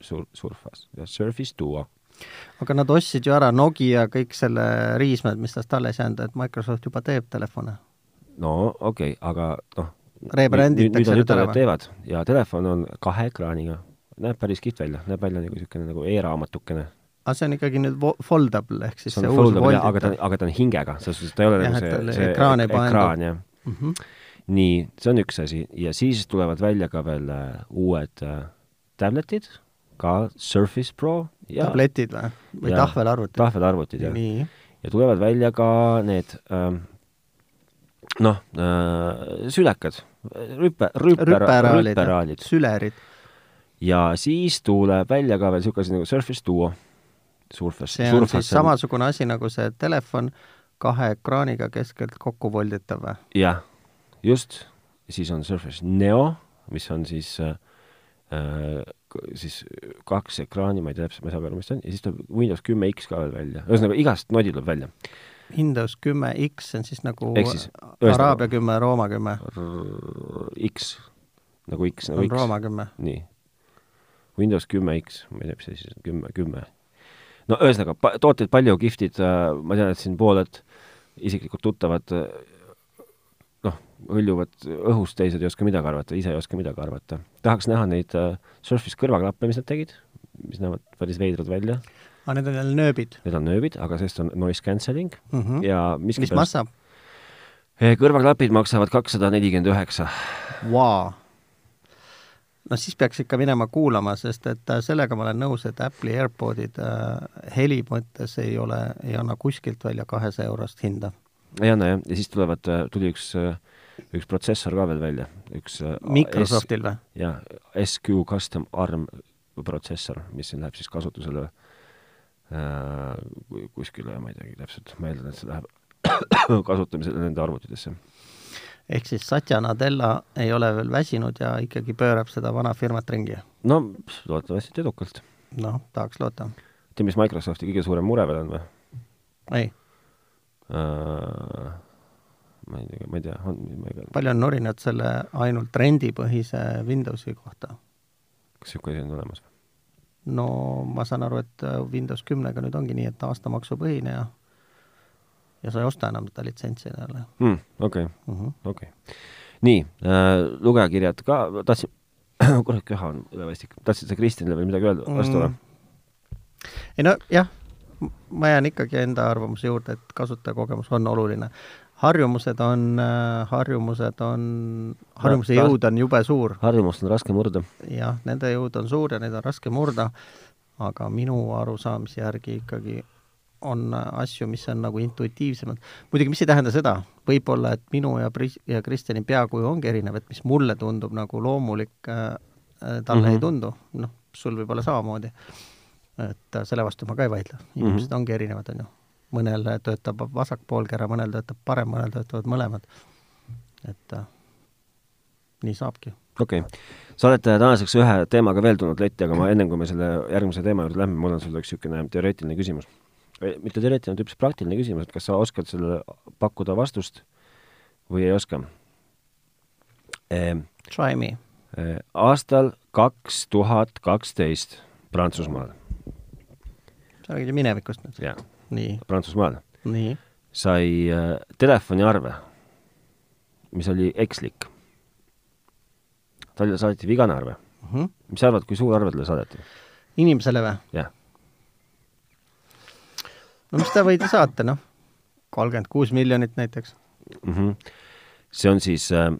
Sur,, Surface. Surface Duo. aga nad ostsid ju ära Nokia kõik selle riismed, mis tast alles jäänud, et Microsoft juba teeb telefone. no okei okay,, aga noh, rebranditakse nüüd nad teevad. Ja telefon on kahe ekraaniga, näeb päris kihvt välja, näeb välja nagu niisugune nagu e-raamatukene. Aga see on ikkagi nüüd foldable ehk siis see, see uus foldable, aga ta, aga ta on hingega, selles suhtes ta ei ole ja, nagu see, see ekraan, ekraan jah. Mm. -hmm nii, see on üks asi. Ja siis tulevad välja ka veel uh, uued uh, tabletid, ka Surface Pro ja tabletid või? või tahvelarvutid? tahvelarvutid, jah. ja tulevad välja ka need um, noh uh,, sülekad, rüpe, rüper, rüperaalid, sülerid. ja siis tuleb välja ka veel niisugune asi nagu Surface Duo. Surface, see on siis samasugune asi nagu see telefon, kahe ekraaniga keskelt kokku volditav või? jah, just, siis on Surface Neo, mis on siis äh, äh siis kaks ekraani, ma ei tea täpselt, ma ei saa aru, mis ta on, ja siis tuleb Windows kümme X ka veel välja, ühesõnaga igast nodi tuleb välja. Windows kümme X on siis nagu siis, Araabia kümme, Rooma kümme? X, nagu X, nagu on X. Rooma kümme. nii. Windows kümme X, ma ei tea, mis see siis on, kümme, kümme. no ühesõnaga, tooteid palju, kihvtid, äh, ma tean, et siin pooled isiklikud tuttavad äh, hõljuvad õhus, teised ei oska midagi arvata, ise ei oska midagi arvata. tahaks näha neid uh, Surface kõrvaklappe, mis nad tegid, mis näevad päris veidrad välja. aa, need on jälle nööbid? Need on nööbid, aga sellest on noise cancelling mm -hmm. ja miski mis maksab? Eh, kõrvaklapid maksavad kakssada nelikümmend üheksa. Vau! no siis peaks ikka minema kuulama, sest et äh, sellega ma olen nõus, et Apple'i AirPodid äh, heli mõttes ei ole, ei anna kuskilt välja kahesaja eurost hinda. Ei anna jah, ja siis tulevad, äh, tuli üks äh, üks protsessor ka veel välja, üks äh, Microsoftil või? jah, SQ Custom ARM protsessor, mis siin läheb siis kasutusele äh, kuskile, ma ei teagi täpselt, ma eeldan, et see läheb kasutamisele nende arvutitesse. ehk siis Satya Nadella ei ole veel väsinud ja ikkagi pöörab seda vana firmat ringi? no loodetavasti edukalt. noh, tahaks loota. tead, mis Microsofti kõige suurem mure veel on või? ei ma ei tea, ma ei tea, on, ma ei tea. palju on nurinat selle ainult rendipõhise Windowsi kohta? kas niisugune asi on olemas no ma saan aru, et äh, Windows kümnega nüüd ongi nii, et aastamaksupõhine ja ja sa ei osta enam seda litsentsi endale mm,. okei mm -hmm., okei nii äh,, lugejakirjad ka, tahtsin kurat, köha on ülevastik, tahtsid sa Kristjanile veel midagi öelda, vastu või mm.? ei no jah, ma jään ikkagi enda arvamuse juurde, et kasutajakogemus on oluline harjumused on, äh, harjumused on, harjumuse jõud on jube suur. harjumust on raske murda. jah, nende jõud on suur ja neid on raske murda, aga minu arusaamise järgi ikkagi on asju, mis on nagu intuitiivsemad. muidugi, mis ei tähenda seda, võib-olla, et minu ja Pris- ja Kristjani peakuju ongi erinev, et mis mulle tundub nagu loomulik äh,, äh talle mm -hmm. ei tundu, noh, sul võib olla samamoodi. Et äh, selle vastu ma ka ei vaidle, inimesed mm -hmm. ongi erinevad, on ju mõnel töötab vasak poolkera, mõnel töötab parem, mõnel töötavad mõlemad. et äh, nii saabki. okei okay., sa oled äh, tänaseks ühe teemaga veel tulnud letti, aga ma ennem, kui me selle järgmise teema juurde lähme, mul on sulle üks niisugune teoreetiline küsimus. mitte teoreetiline, vaid hoopis praktiline küsimus, et kas sa oskad sellele pakkuda vastust või ei oska ehm,? Try me aastal kaks tuhat kaksteist Prantsusmaal. Sa räägid ju minevikust nüüd? jah Prantsusmaal, sai äh, telefoniarve, mis oli ekslik. talle saadeti vigane arve mm. -hmm. mis sa arvad, kui suur arve talle saadeti? inimesele või? jah. no mis ta võidi saata, noh, kolmkümmend kuus miljonit näiteks mm. -hmm. see on siis äh,,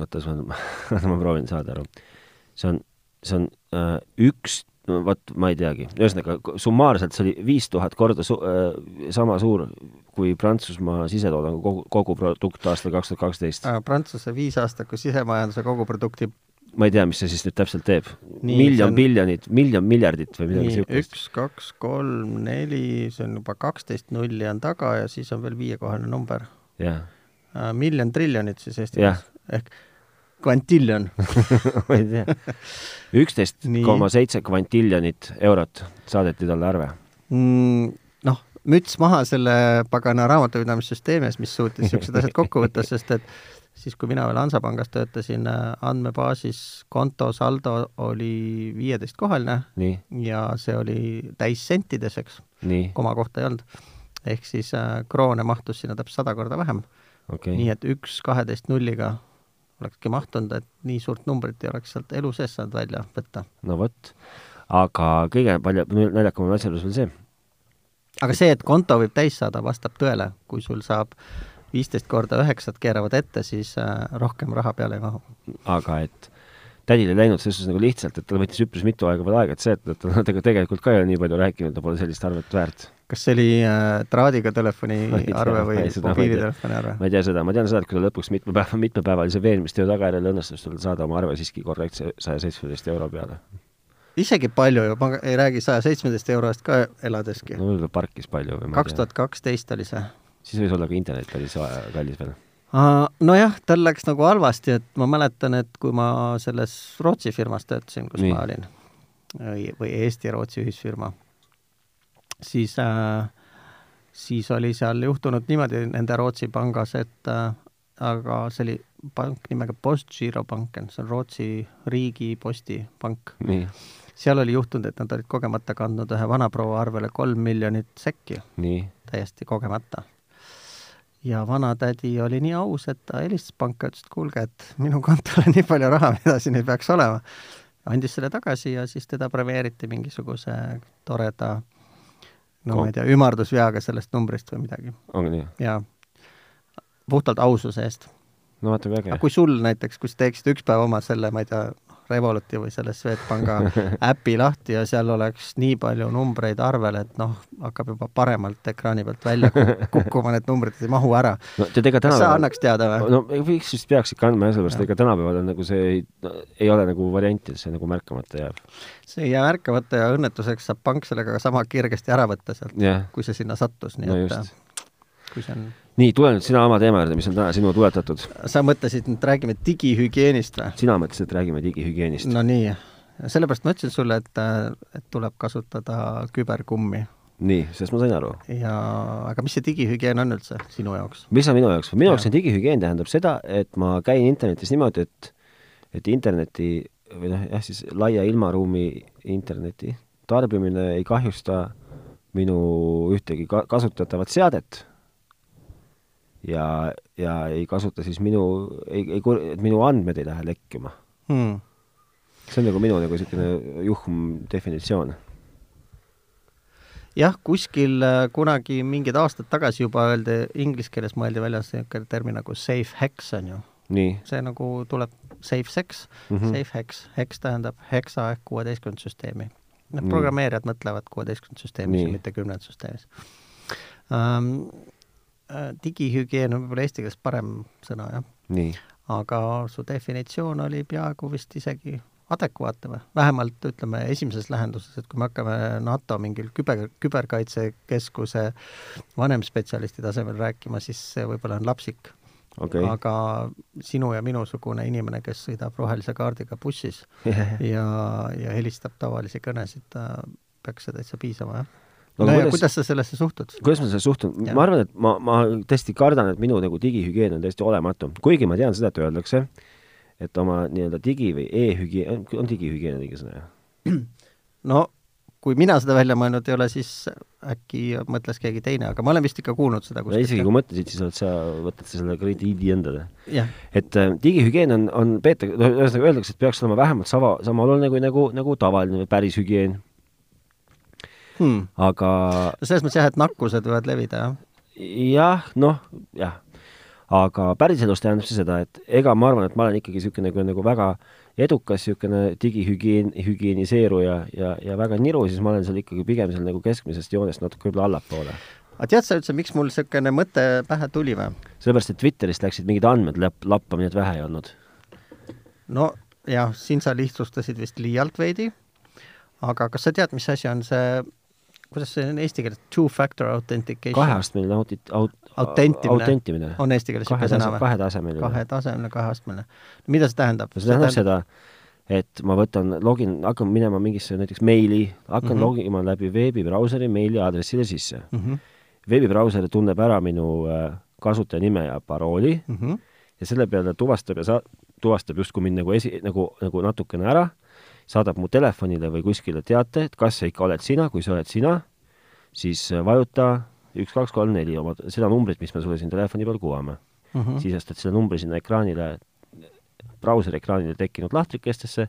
oota, ma, ma proovin saada aru. see on, see on äh, üks no vot, ma ei teagi, ühesõnaga summaarselt see oli viis tuhat korda su-, äh, sama suur kui Prantsusmaa sisetoodangu kogu, koguprodukt aastal kaks tuhat kaksteist. Prantsuse viisaastaku sisemajanduse koguprodukti ma ei tea, mis see siis nüüd täpselt teeb. miljon on... biljonit, miljon miljardit või midagi niisugust. üks, kaks, kolm, neli, see on juba kaksteist nulli on taga ja siis on veel viiekohaline number. jah. miljon triljonit siis eesti keeles. ehk kvantiljon ma ei tea. üksteist koma seitse kvantiljonit eurot saadeti talle arve mm,. noh, müts maha selle pagana raamatupidamissüsteemi ees, mis suutis niisugused asjad kokku võtta, sest et siis, kui mina veel Hansapangas töötasin, andmebaasis konto saldo oli viieteistkohaline ja see oli täis sentides, eks. koma kohta ei olnud. ehk siis äh, kroone mahtus sinna täpselt sada korda vähem okay.. nii et üks kaheteist nulliga olekski mahtunud, et nii suurt numbrit ei oleks sealt elu sees saanud välja võtta. no vot, aga kõige palju, naljakam on asja juures veel see. aga see, et konto võib täis saada, vastab tõele, kui sul saab viisteist korda üheksat keeravad ette, siis äh, rohkem raha peale ei mahu. aga et tädil ei läinud selles suhtes nagu lihtsalt, et tal võttis üpris mitu aega veel aega, et see, et ta tegelikult ka ei ole nii palju rääkinud, ta pole sellist arvet väärt kas see oli äh, traadiga telefoni arve või mobiilitelefoni arve? ma ei tea seda, ma tean seda, et kui ta lõpuks mitme päeva, mitmepäevalise veenmistöö tagajärjel õnnestus tal saada oma arve siiski korrektse saja seitsmeteist euro peale. isegi palju ju, ma ei räägi saja seitsmeteist euro eest ka eladeski. no võib-olla parkis palju või ma ei kaks tuhat kaksteist oli see. siis võis olla ka internet oli kallis veel nojah, tal läks nagu halvasti, et ma mäletan, et kui ma selles Rootsi firmas töötasin, kus Nii. ma olin, või, Eesti-Rootsi ühisfirma, siis äh, siis oli seal juhtunud niimoodi nende Rootsi pangas, et äh, aga see oli pank nimega Postgirobanken, see on Rootsi riigi postipank. seal oli juhtunud, et nad olid kogemata kandnud ühe vanaproua arvele kolm miljonit sekki. täiesti kogemata ja vanatädi oli nii aus, et ta helistas panka, ütles, et kuulge, et minu kontol on nii palju raha, mida siin ei peaks olema. andis selle tagasi ja siis teda premeeriti mingisuguse toreda no Kom. ma ei tea, ümardusveaga sellest numbrist või midagi. ongi nii? jaa. puhtalt aususe eest. no vaata, kui äge. kui sul näiteks, kui sa teeksid üks päev oma selle, ma ei tea, Revoluti või selle Swedbanka äpi lahti ja seal oleks nii palju numbreid arvel, et noh, hakkab juba paremalt ekraani pealt välja kukkuma, need numbrid ei mahu ära no,. kas sa annaks teada või? no võiks vist, peaks ikka andma jah, sellepärast ega tänapäeval on nagu see ei, ei ole nagu varianti, see nagu märkamata jääb. see ei jää märkamata ja õnnetuseks saab pank sellega sama kergesti ära võtta sealt yeah., kui see sinna sattus, nii no et just. Kui see on nii, tule nüüd sina oma teema juurde, mis on täna sinu tuletatud. sa mõtlesid, et räägime digihügieenist või? sina mõtlesid, et räägime digihügieenist. no nii, sellepärast ma ütlesin sulle, et, et tuleb kasutada küberkummi. nii, sellest ma sain aru. ja, aga mis see digihügieen on üldse sinu jaoks? mis on minu jaoks? minu jaoks on digihügieen tähendab seda, et ma käin internetis niimoodi, et et interneti või noh, jah, siis laia ilmaruumi interneti tarbimine ei kahjusta minu ühtegi ka-, kasutatavat seadet ja, ja ei kasuta siis minu, ei, ei, et minu andmed ei lähe lekkima hmm.. see on nagu minu nagu niisugune juhm definitsioon. jah, kuskil äh, kunagi mingid aastad tagasi juba öeldi, inglise keeles mõeldi välja niisugune termin nagu safe hex, on ju. see nagu tuleb safe sex mm, -hmm. safe hex, hex tähendab hexa ehk kuueteistkümnendat süsteemi. Need programmeerijad mõtlevad kuueteistkümnendat süsteemis, mitte kümnendat süsteemis um, digihügieen on võib-olla eesti keeles parem sõna, jah. aga su definitsioon oli peaaegu vist isegi adekvaatne või? vähemalt ütleme esimeses lähenduses, et kui me hakkame NATO mingil küber, küberkaitsekeskuse vanemspetsialisti tasemel rääkima, siis see võib-olla on lapsik okay.. aga sinu ja minusugune inimene, kes sõidab rohelise kaardiga bussis ja, ja helistab tavalisi kõnesid, peaks see täitsa piisama, jah no, no kuidas, kuidas sa sellesse suhtud? kuidas ma sellesse suhtun? ma arvan, et ma, ma tõesti kardan, et minu nagu digihügieen on täiesti olematu. kuigi ma tean seda, et öeldakse, et oma nii-öelda digi- või e-hügieen, on digihügieen õige sõna, jah? no kui mina seda välja mõelnud ei ole, siis äkki mõtles keegi teine, aga ma olen vist ikka kuulnud seda kuskilt. isegi kui mõtlesid, siis oled sa, võtad sa selle krediidi endale. et äh, digihügieen on, on peetakse, ühesõnaga öeldakse, et peaks olema vähemalt sama, sama oluline kui nagu, nagu tavaline või päris hügieen hmm. aga selles mõttes jah, et nakkused võivad levida, jah? jah, noh, jah. aga päriselus tähendab see seda, et ega ma arvan, et ma olen ikkagi niisugune nagu, nagu väga edukas niisugune digihügieen, hügieniseeruja ja, ja väga niru, siis ma olen seal ikkagi pigem seal nagu keskmisest joonest natuke võib-olla allapoole. aga tead sa üldse, miks mul niisugune mõte pähe tuli või? sellepärast, et Twitterist läksid mingid andmed lapp, lappama, nii et vähe ei olnud. no jah, siin sa lihtsustasid vist liialt veidi, aga kas sa tead, mis asi on see kuidas see on eesti keeles, two-factor authentication? kaheastmeline audit-, aut-, autentimine, autentimine on eesti keeles niisugune sõna või? kahetasemeline. kahetasemeline, kaheastmeline. mida see tähendab? see tähendab seda, et ma võtan, login, hakkan minema mingisse näiteks meili, hakkan mm -hmm. logima läbi veebibrauseri meiliaadressile sisse mm. -hmm. veebibrauser tunneb ära minu äh, kasutaja nime ja parooli mm -hmm. ja selle peale tuvastab ja sa-, tuvastab justkui mind nagu esi, nagu, nagu natukene ära saadab mu telefonile või kuskile teate, et kas sa ikka oled sina, kui sa oled sina, siis äh, vajuta üks, kaks, kolm, neli oma, seda numbrit, mis me sulle siin telefoni peal kuvame mm. -hmm. sisestad selle numbri sinna ekraanile, brauseri ekraanile tekkinud lahtrikestesse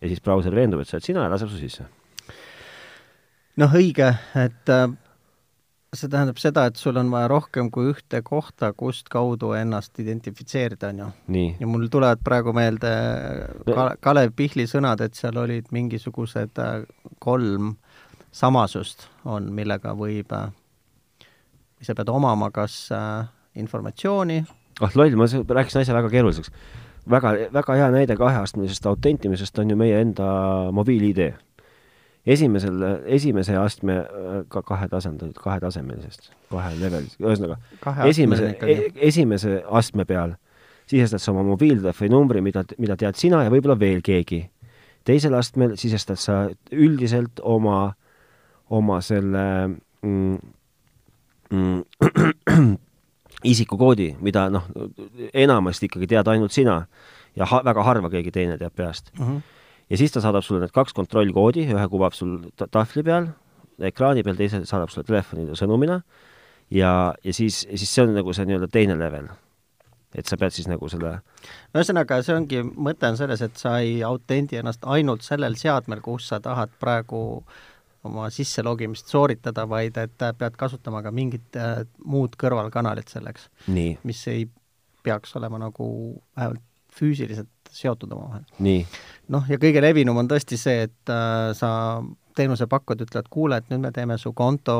ja siis brauser veendub, et sa oled sina ja laseb su sisse. noh, õige, et äh, see tähendab seda, et sul on vaja rohkem kui ühte kohta, kust kaudu ennast identifitseerida, on ju. ja mul tulevad praegu meelde Ka Kalev Pihli sõnad, et seal olid mingisugused äh, kolm samasust on, millega võib, äh, sa pead omama kas äh, informatsiooni ah loll, ma rääkisin asja väga keeruliseks. väga, väga hea näide kaheastmelisest autentimisest on ju meie enda mobiil-ID. Esimesel, esimese astme, ka kahetasandil, kahetasemelisest, kahe level, ühesõnaga, esimese, esimese astme peal sisestad sa oma mobiiltelefoni numbri, mida, mida tead sina ja võib-olla veel keegi. teisel astmel sisestad sa üldiselt oma, oma selle mm, mm, isikukoodi, mida noh, enamasti ikkagi tead ainult sina ja ha väga harva keegi teine teab peast uh. -huh. Ja siis ta saadab sulle need kaks kontrollkoodi, ühe kuvab sul tahvli peal, ekraani peal, teise saadab sulle telefonile sõnumina ja, ja siis, siis see on nagu see nii-öelda teine level. et sa pead siis nagu selle ühesõnaga, see ongi, mõte on selles, et sa ei autendi ennast ainult sellel seadmel, kus sa tahad praegu äh, oma sisselogimist sooritada, vaid et pead kasutama ka mingit äh, muud kõrvalkanalit selleks. mis ei peaks olema nagu vähemalt füüsiliselt seotud omavahel. noh, ja kõige levinum on tõesti see, et äh, sa teenusepakkujad ütlevad, kuule, et nüüd me teeme su konto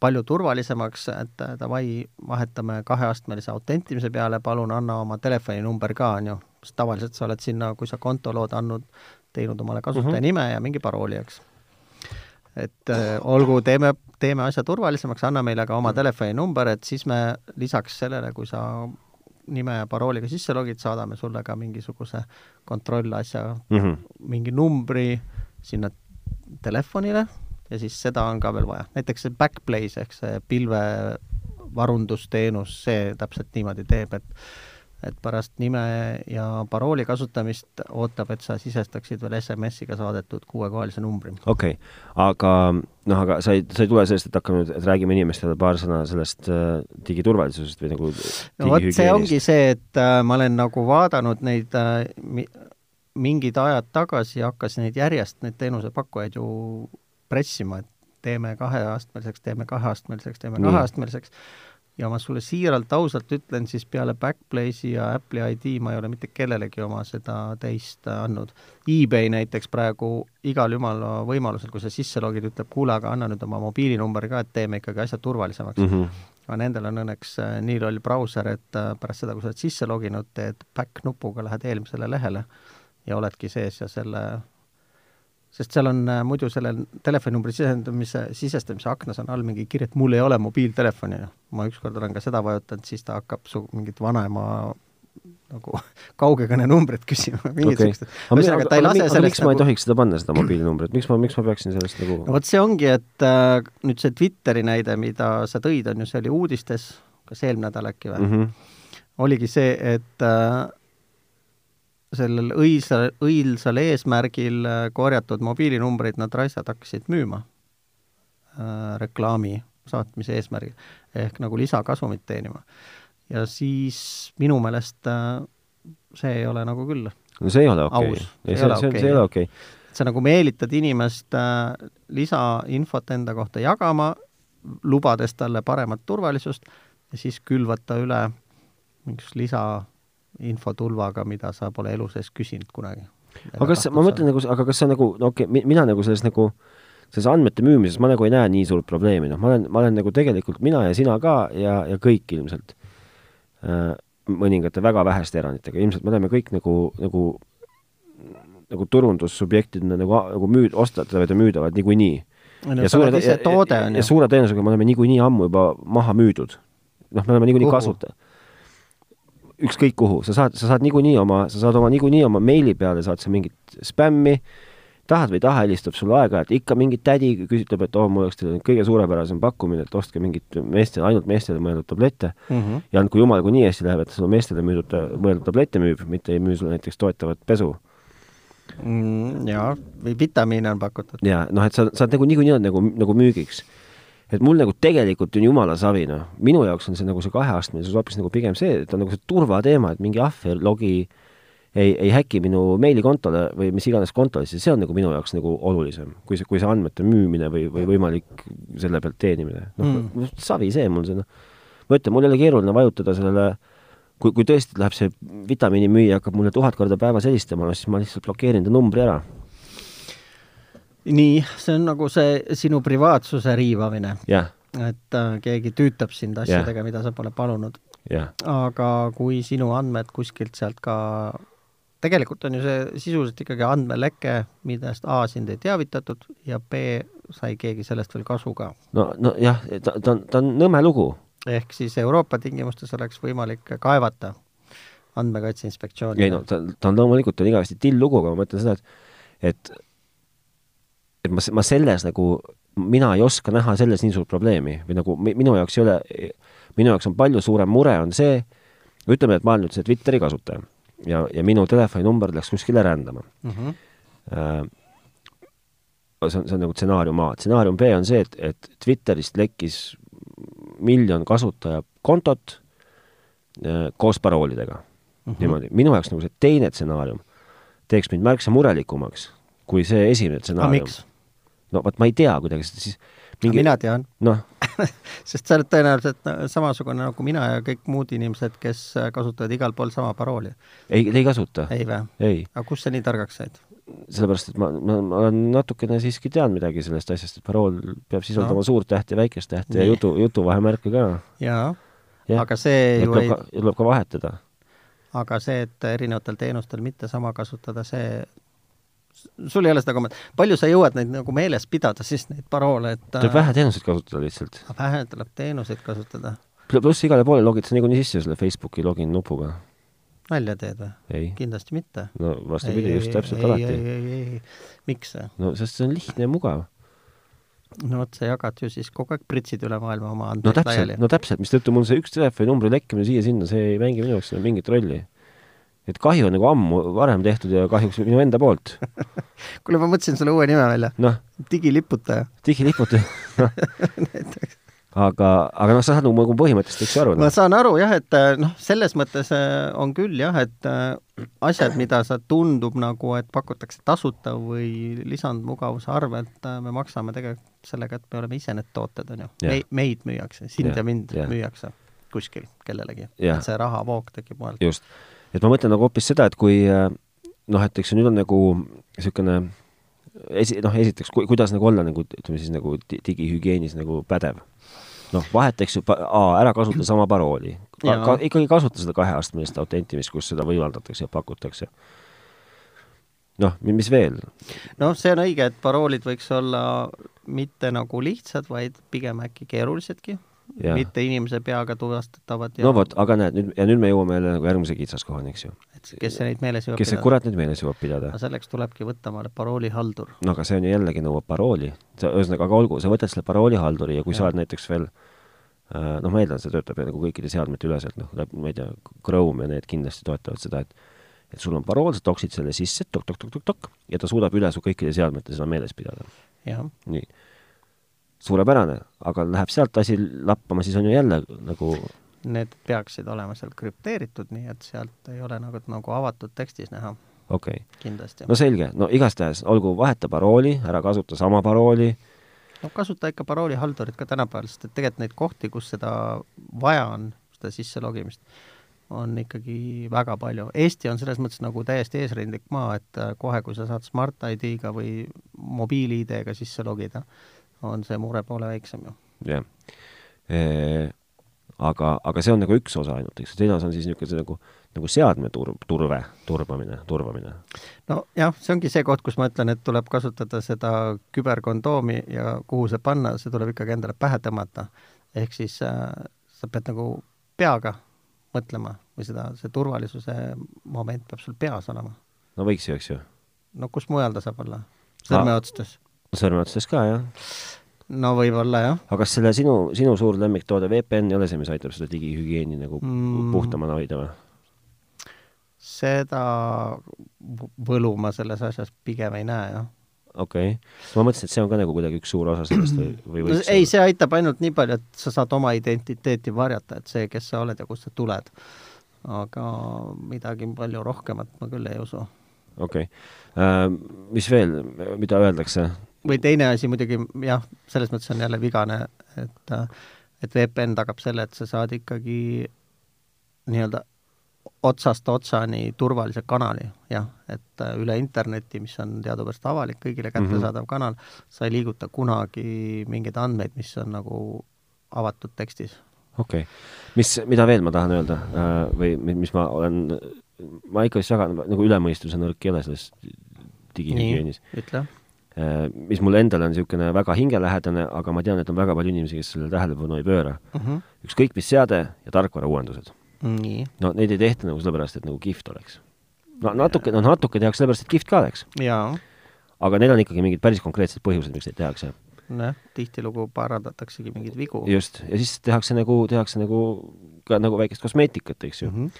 palju turvalisemaks, et äh, davai, vahetame kaheastmelise autentimise peale, palun anna oma telefoninumber ka, on ju. sest tavaliselt sa oled sinna, kui sa konto lood, andnud, teinud omale kasutajanime mm -hmm. ja mingi parooli, eks et äh, olgu, teeme, teeme asja turvalisemaks, anna meile ka oma telefoninumber, et siis me lisaks sellele, kui sa nime ja parooliga sisse logid, saadame sulle ka mingisuguse kontrollasja mm, -hmm. mingi numbri sinna telefonile ja siis seda on ka veel vaja. näiteks see Backblaze ehk see pilvevarundusteenus, see täpselt niimoodi teeb, et et pärast nime ja parooli kasutamist ootab, et sa sisestaksid veel SMS-iga saadetud kuuekohalise numbri. okei okay., aga noh, aga sa ei, sa ei tule sellest, et hakkame nüüd, et räägime inimestele paar sõna sellest äh, digiturvalisusest või nagu no vot, see ongi see, et äh, ma olen nagu vaadanud neid äh, mi, mingid ajad tagasi hakkas neid järjest, neid teenusepakkujaid ju pressima, et teeme kaheastmeliseks, teeme kaheastmeliseks, teeme kaheastmeliseks ja ma sulle siiralt ausalt ütlen, siis peale Backblaze'i ja Apple'i ID ma ei ole mitte kellelegi oma seda teist andnud. eBay näiteks praegu igal jumala võimalusel, kui sa sisse logid, ütleb, kuule, aga anna nüüd oma mobiilinumbri ka, et teeme ikkagi asja turvalisemaks mm. -hmm. aga nendel on õnneks äh, nii loll brauser, et äh, pärast seda, kui sa oled sisse loginud, teed back nupuga, lähed eelmisele lehele ja oledki sees ja selle sest seal on äh, muidu sellel telefoninumbri sisendamise, sisestamise aknas on all mingi kiri, et mul ei ole mobiiltelefoni. ma ükskord olen ka seda vajutanud, siis ta hakkab su mingit vanaema nagu kaugekõnenumbrit küsima, mingid okay. siuksed. ühesõnaga, ta ei lase sellest miks nagu... ma ei nagu tohiks seda panna, seda mobiilinumbrit, miks ma, miks ma peaksin sellest nagu no vot see ongi, et äh, nüüd see Twitteri näide, mida sa tõid, on ju, see oli uudistes, kas eelmine nädal äkki või mm? -hmm. oligi see, et äh, sellel õilsa, õilsal eesmärgil äh, korjatud mobiilinumbreid nad raisad hakkasid müüma äh, reklaami saatmise eesmärgil, ehk nagu lisakasumit teenima. ja siis minu meelest äh, see ei ole nagu küll no see ei ole okei okay.. see, see, see, see ei ole okei okay. sa nagu meelitad inimest äh, lisainfot enda kohta jagama, lubades talle paremat turvalisust ja siis külvad ta üle mingisugust lisa infotulvaga, mida sa pole elu sees küsinud kunagi. aga kas, ma mõtlen nagu, aga kas sa nagu, no okei okay,, mina nagu selles nagu, selles andmete müümises ma nagu ei näe nii suurt probleemi, noh, ma olen, ma olen nagu tegelikult, mina ja sina ka ja, ja kõik ilmselt äh,, mõningate väga väheste eranditega, ilmselt me oleme kõik nagu, nagu nagu turundussubjektidena nagu, nagu müü-, ostatavad ja müüdavad niikuinii. No, ja suure, ja, ja, ja suure tõenäosusega me oleme niikuinii ammu juba maha müüdud. noh, me oleme niikuinii kasutajad ükskõik kuhu, sa saad, sa saad niikuinii oma, sa saad oma niikuinii oma meili peale, saad sa mingit spämmi, tahad või ei taha, helistab sulle aeg-ajalt ikka mingi tädi, ütleb, et oo oh,, mul oleks teile kõige suurepärasem pakkumine, et ostke mingit meestele, ainult meestele mõeldud tablette mm. -hmm. ja kui jumal, kui nii hästi läheb, et sulle meestele müüdud, mõeldud tablette müüb, mitte ei müü sulle näiteks toetavat pesu mm,. jaa, või vitamiine on pakutud. jaa, noh, et sa saad nagu niikuinii nagu, nagu müügiks et mul nagu tegelikult on jumala savi, noh, minu jaoks on see nagu see kaheastmelisus hoopis nagu pigem see, et on nagu see turvateema, et mingi ahvel logi ei, ei häki minu meilikontole või mis iganes kontole, siis see on nagu minu jaoks nagu olulisem, kui see, kui see andmete müümine või, või võimalik selle pealt teenimine. noh mm., savi see mul see, noh. ma ütlen, mul ei ole keeruline vajutada sellele kui, kui tõesti läheb see vitamiinimüüja hakkab mulle tuhat korda päevas helistama, siis ma lihtsalt blokeerin ta numbri ära nii, see on nagu see sinu privaatsuse riivamine yeah.. et äh, keegi tüütab sind asjadega yeah., mida sa pole palunud yeah.. aga kui sinu andmed kuskilt sealt ka tegelikult on ju see sisuliselt ikkagi andmeleke, millest A sind ei teavitatud ja B sai keegi sellest veel kasu ka. no, nojah, ta, ta on, ta on nõme lugu. ehk siis Euroopa tingimustes oleks võimalik kaevata Andmekaitse Inspektsiooni. ei no ta, ta on loomulikult, on igavesti till lugu, aga ma mõtlen seda, et et et ma, ma selles nagu, mina ei oska näha selles nii suurt probleemi või nagu minu jaoks ei ole, minu jaoks on palju suurem mure, on see, ütleme, et ma olen nüüd see Twitteri kasutaja ja, ja minu telefoninumber läks kuskile rändama mm. -hmm. see on, see on nagu stsenaarium A. stsenaarium B on see, et, et Twitterist lekkis miljon kasutaja kontot äh, koos paroolidega mm. -hmm. niimoodi. minu jaoks nagu see teine stsenaarium teeks mind märksa murelikumaks kui see esimene stsenaarium. No vot, ma ei tea kuidagi, siis mingi... mina tean. noh sest sa oled tõenäoliselt samasugune nagu mina ja kõik muud inimesed, kes kasutavad igal pool sama parooli. ei, ei kasuta. ei või? aga kust sa nii targaks said? sellepärast, et ma, ma, ma natukene siiski tean midagi sellest asjast, et parool peab sisaldama no. suurt tähti ja väikest tähti nii. ja jutu, jutuvahemärke ka. jaa ja., aga see ju ei tuleb ka vahetada. aga see, et erinevatel teenustel mitte sama kasutada, see sul ei ole seda kommet-, palju sa jõuad neid nagu meeles pidada siis, neid paroole, et tuleb vähe teenuseid kasutada lihtsalt. vähe tuleb teenuseid kasutada. pluss igale poole logid sa niikuinii sisse selle Facebooki login nupuga. nalja teed või? kindlasti mitte. no vastupidi, just täpselt ei, alati. ei, ei, ei, miks see? no sest see on lihtne ja mugav. no vot, sa jagad ju siis kogu aeg pritsid üle maailma oma andmeid no, täpselt, laiali. no täpselt, mistõttu mul see üks telefoninumbri lekkimine siia-sinna, see ei mängi minu jaoks mingit rolli et kahju on nagu ammu varem tehtud ja kahjuks minu enda poolt kuule, ma mõtlesin sulle uue nime välja no.. digiliputaja. digiliputaja näiteks aga, aga noh, sa saad nagu põhimõttest, eks ju, aru? ma saan aru jah, et äh, noh, selles mõttes äh, on küll jah, et äh, asjad, mida sa tundub nagu, et pakutakse tasuta või lisandmugavuse arvelt, me maksame tegelikult sellega, et me oleme ise need tooted, on ju. Me, meid müüakse, sind ja, ja mind ja. müüakse kuskil kellelegi. et see rahavoog tekib mujalt. just et ma mõtlen nagu hoopis seda, et kui äh, noh, et eks nüüd on nagu niisugune esi-, noh, esiteks, ku-, kuidas nagu olla nagu ütleme siis nagu digihügieenis nagu pädev. noh, vahetaks ju, A, ära kasuta sama parooli ka,. Ka, ikkagi kasuta seda kaheastmelist autentimist, kus seda võimaldatakse ja pakutakse. noh, mis veel? noh, see on õige, et paroolid võiks olla mitte nagu lihtsad, vaid pigem äkki keerulisedki ja. mitte inimese peaga tuvastatavad ja no vot, aga näed, nüüd, ja nüüd me jõuame jälle nagu järgmise kitsaskohani, eks ju. et kes neid meeles jõuab kes see kurat neid meeles jõuab pidada? selleks tulebki võtta omale paroolihaldur. no aga see on ju jällegi nõuab parooli. ühesõnaga, aga olgu, sa võtad selle paroolihalduri ja kui ja. sa oled näiteks veel äh, noh, ma eeldan, see töötab nagu kõikide seadmete üleselt, noh, ma ei tea, Chrome ja need kindlasti toetavad seda, et et sul on parool, sa toksid selle sisse tok,, tok-tok-tok-tok-tok, ja ta suudab üle su kõikide seadmete seda meeles pidada. nii suurepärane, aga läheb sealt asi lappama, siis on ju jälle nagu Need peaksid olema seal krüpteeritud, nii et sealt ei ole nagu, nagu avatud tekstis näha. okei okay.. kindlasti. no selge, no igastahes, olgu, vaheta parooli, ära kasuta sama parooli. no kasuta ikka paroolihaldurit ka tänapäeval, sest et tegelikult neid kohti, kus seda vaja on, seda sisse logimist, on ikkagi väga palju. Eesti on selles mõttes nagu täiesti eesrindlik maa, et kohe, kui sa saad Smart ID-ga või mobiil-ID-ga sisse logida, on see mure poole väiksem ju. jah e,. aga, aga see on nagu üks osa ainult, eks, teine osa on siis niisugune nagu, nagu seadme tur-, turve, turbamine, turvamine. nojah, see ongi see koht, kus ma ütlen, et tuleb kasutada seda küberkondoomi ja kuhu see panna, see tuleb ikkagi endale pähe tõmmata. ehk siis äh, sa pead nagu peaga mõtlema või seda, see turvalisuse moment peab sul peas olema. no võiks ju, eks ju. no kus mujal ta saab olla? sõrmeotstes sõrmeotsases ka, jah? no võib-olla, jah. aga kas selle sinu, sinu suur lemmiktoode VPN ei ole see, mis aitab seda digihügieeni nagu mm. puhtamana hoida või? seda võlu ma selles asjas pigem ei näe, jah okei okay., ma mõtlesin, et see on ka nagu kuidagi üks suur osa sellest või, või võiks no, ei, see aitab ainult nii palju, et sa saad oma identiteeti varjata, et see, kes sa oled ja kust sa tuled. aga midagi palju rohkemat ma küll ei usu. okei okay. uh,. Mis veel, mida öeldakse või teine asi muidugi jah, selles mõttes on jälle vigane, et et VPN tagab selle, et sa saad ikkagi nii-öelda otsast otsani turvalise kanali, jah, et üle interneti, mis on teadupärast avalik, kõigile kättesaadav mm -hmm. kanal, sa ei liiguta kunagi mingeid andmeid, mis on nagu avatud tekstis. okei okay., mis, mida veel ma tahan öelda äh, või mis ma olen ma ikka vist väga nagu ülemõistuse nõrk ei ole selles digihügieenis. ütle. Äh, mis mulle endale on niisugune väga hingelähedane, aga ma tean, et on väga palju inimesi, kes sellele tähelepanu ei pööra mm. -hmm. ükskõik mis seade ja tarkvarauuendused. nii. no neid ei tehta nagu sellepärast, et nagu kihvt oleks. no natuke, no natuke tehakse sellepärast, et kihvt ka oleks. aga neil on ikkagi mingid päris konkreetsed põhjused, miks neid tehakse. nojah, tihtilugu parandataksegi mingeid vigu. just, ja siis tehakse nagu, tehakse nagu ka nagu väikest kosmeetikat, eks ju mm. -hmm.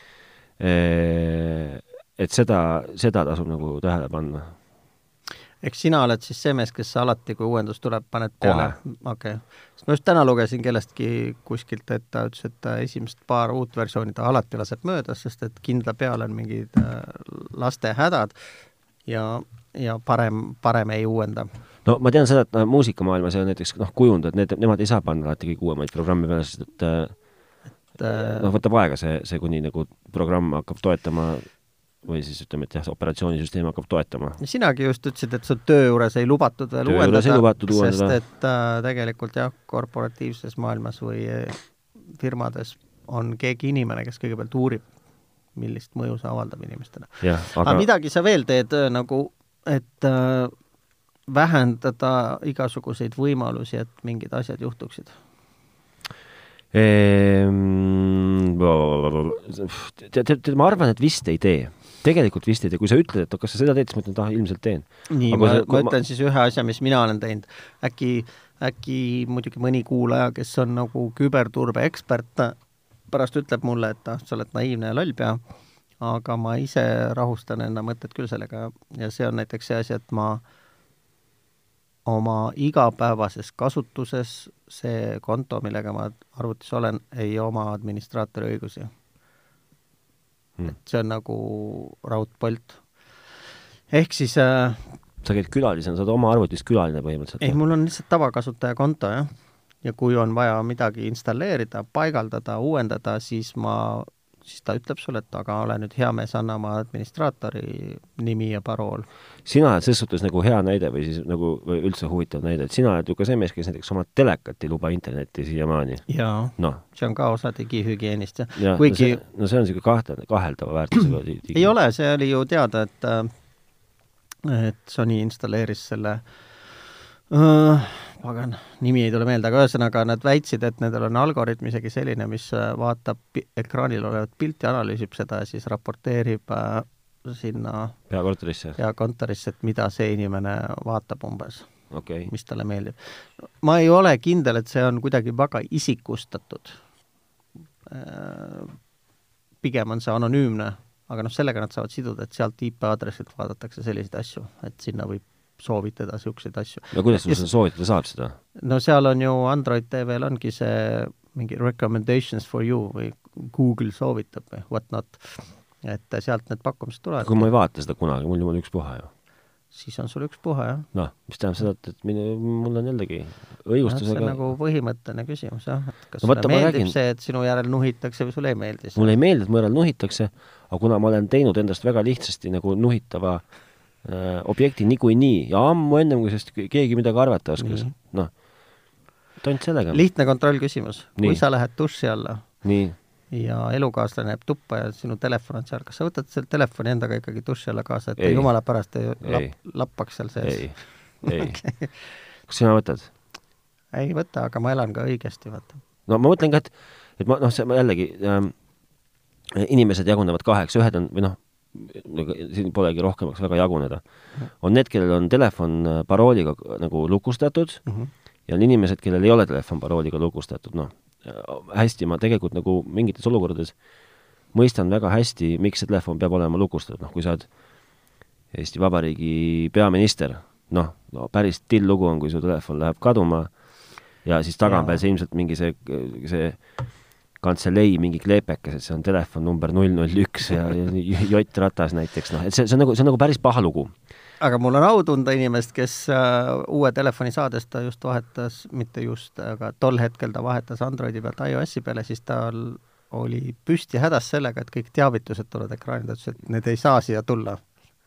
Et seda, seda tasub nagu tähele panna eks sina oled siis see mees, kes alati, kui uuendus tuleb, paned peale, okei. Okay.. sest ma just täna lugesin kellestki kuskilt, et ta ütles, et esimest paar uut versiooni ta alati laseb mööda, sest et kindla peal on mingid äh, laste hädad ja, ja parem, parem ei uuenda. no ma tean seda, et no, muusikamaailmas ja näiteks noh, kujundajad, need, nemad ei saa panna alati kõige uuemaid programme peale, sest et äh, et äh, noh, võtab aega see, see, kuni nagu programm hakkab toetama või siis ütleme, et jah, operatsioonisüsteem hakkab toetama. sinagi just ütlesid, et sul töö juures ei lubatud veel uuendada, sest et äh, tegelikult jah, korporatiivses maailmas või äh, firmades on keegi inimene, kes kõigepealt uurib, millist mõju see avaldab inimestele. aga... aga midagi sa veel teed äh, nagu, et äh, vähendada igasuguseid võimalusi, et mingid asjad juhtuksid ehm,? tead, tead, ma arvan, et vist ei tee tegelikult vist ei tee, kui sa ütled, et kas sa seda teed, siis ma ütlen, et ah, ilmselt teen. nii, ma, ma, ma ütlen siis ühe asja, mis mina olen teinud. äkki, äkki muidugi mõni kuulaja, kes on nagu küberturbe ekspert, pärast ütleb mulle, et ah, sa oled naiivne ja lollpea, aga ma ise rahustan enda mõtted küll sellega ja see on näiteks see asi, et ma oma igapäevases kasutuses see konto, millega ma arvutis olen, ei oma administraatori õigusi mm.. et see on nagu raudpolt. ehk siis äh, sa käid külalisena, sa oled oma arvutis külaline põhimõtteliselt? ei, mul on lihtsalt tavakasutaja konto, jah. ja kui on vaja midagi installeerida, paigaldada, uuendada, siis ma siis ta ütleb sulle, et aga ole nüüd hea mees, anna oma administraatori nimi ja parool. sina oled selles suhtes nagu hea näide või siis nagu või üldse huvitav näide, et sina oled ju ka see mees, kes näiteks oma telekat ei luba internetti siiamaani. jaa no., see on ka osa digihügieenist, jah ja,. kuigi no see, no see on niisugune kahtlane, kaheldava väärtusega digi. ei ole, see oli ju teada, et et Sony installeeris selle äh, pagan, nimi ei tule meelde, aga ühesõnaga nad väitsid, et nendel on algoritm isegi selline, mis äh, vaatab ekraanil olevat pilti, analüüsib seda ja siis raporteerib äh, sinna peakontorisse, peakontorisse, et mida see inimene vaatab umbes okay., mis talle meeldib. ma ei ole kindel, et see on kuidagi väga isikustatud äh,. pigem on see anonüümne, aga noh, sellega nad saavad siduda, et sealt IP aadressilt vaadatakse selliseid asju, et sinna võib soovitada niisuguseid asju. no kuidas sul seda soovitada saab seda? no seal on ju Android TV-l ongi see mingi recommendations for you või Google soovitab või what not. et sealt need pakkumised tulevad. kui ma ei vaata seda kunagi, mul jumal ükspuha ju. siis on sul ükspuha, jah. noh, mis tähendab seda, et, et minu, mul on jällegi õigustusega see on nagu põhimõtteline küsimus, jah, et kas no, sulle meeldib räägin... see, et sinu järel nuhitakse või sulle ei meeldi see? mulle ei meeldi, et mu järel nuhitakse, aga kuna ma olen teinud endast väga lihtsasti nagu nuhitava Äh, objekti niikuinii ja ammu ennem, kui sellest keegi midagi arvata oskas. noh, tont sellega. lihtne kontrollküsimus. kui sa lähed duši alla nii. ja elukaaslane jääb tuppa ja sinu telefon on seal, kas sa võtad selle telefoni endaga ikkagi duši alla kaasa, et ei. jumala pärast ei. Lapp, lappaks seal sees? ei, ei okay.. kas sina võtad? ei võta, aga ma elan ka õigesti, vaata. no ma mõtlen ka, et, et ma noh, see ma jällegi ähm, inimesed jagunevad kaheks, ühed on, või noh, siin polegi rohkemaks väga jaguneda, on need, kellel on telefon äh, parooliga nagu lukustatud mm -hmm. ja on inimesed, kellel ei ole telefon parooliga lukustatud, noh, hästi, ma tegelikult nagu mingites olukordades mõistan väga hästi, miks see telefon peab olema lukustatud, noh, kui sa oled Eesti Vabariigi peaminister, noh, no päris till lugu on, kui su telefon läheb kaduma ja siis tagapeal see ilmselt mingi see, see kantselei mingi kleepekas, et see on telefon number null null üks ja Jott Ratas näiteks, noh, et see, see on nagu, see on nagu päris paha lugu. aga mul on au tunda inimest, kes äh, uue telefoni saades ta just vahetas, mitte just, aga tol hetkel ta vahetas Androidi pealt iOS-i peale, siis tal oli püsti hädas sellega, et kõik teavitused tulevad ekraani, ta ütles, et need ei saa siia tulla.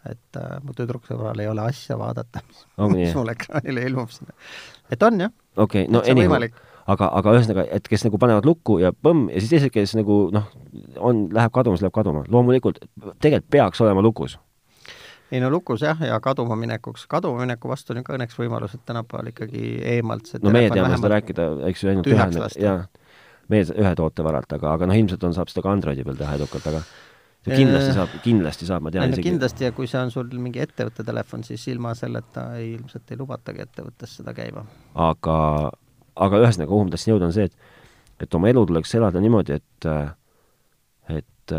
et äh, mu tüdruksõbral ei ole asja vaadata, mis, mis mul ekraanile ilmub sinna. et on jah. okei okay,, no anyway aga, aga ühesõnaga, et kes nagu panevad lukku ja põmm ja siis teised, kes nagu noh, on, läheb kaduma, siis läheb kaduma. loomulikult, tegelikult peaks olema lukus. ei no lukus jah, ja kaduma minekuks, kaduma mineku vastu on ka õnneks võimalus, et tänapäeval ikkagi eemalt no meie teame seda rääkida, eks ju, ainult ühe, jaa, meie ühe toote varalt, aga, aga noh, ilmselt on, saab seda ka Androidi peal teha edukalt, aga kindlasti saab, kindlasti saab, ma tean isegi. kindlasti ja kui see on sul mingi ettevõtte telefon, siis ilma selleta ei, ilmselt ei lubatagi ettevõttes seda käima. aga, aga ühesõnaga, kuhu ma tahtsin jõuda, on see, et et oma elu tuleks elada niimoodi, et et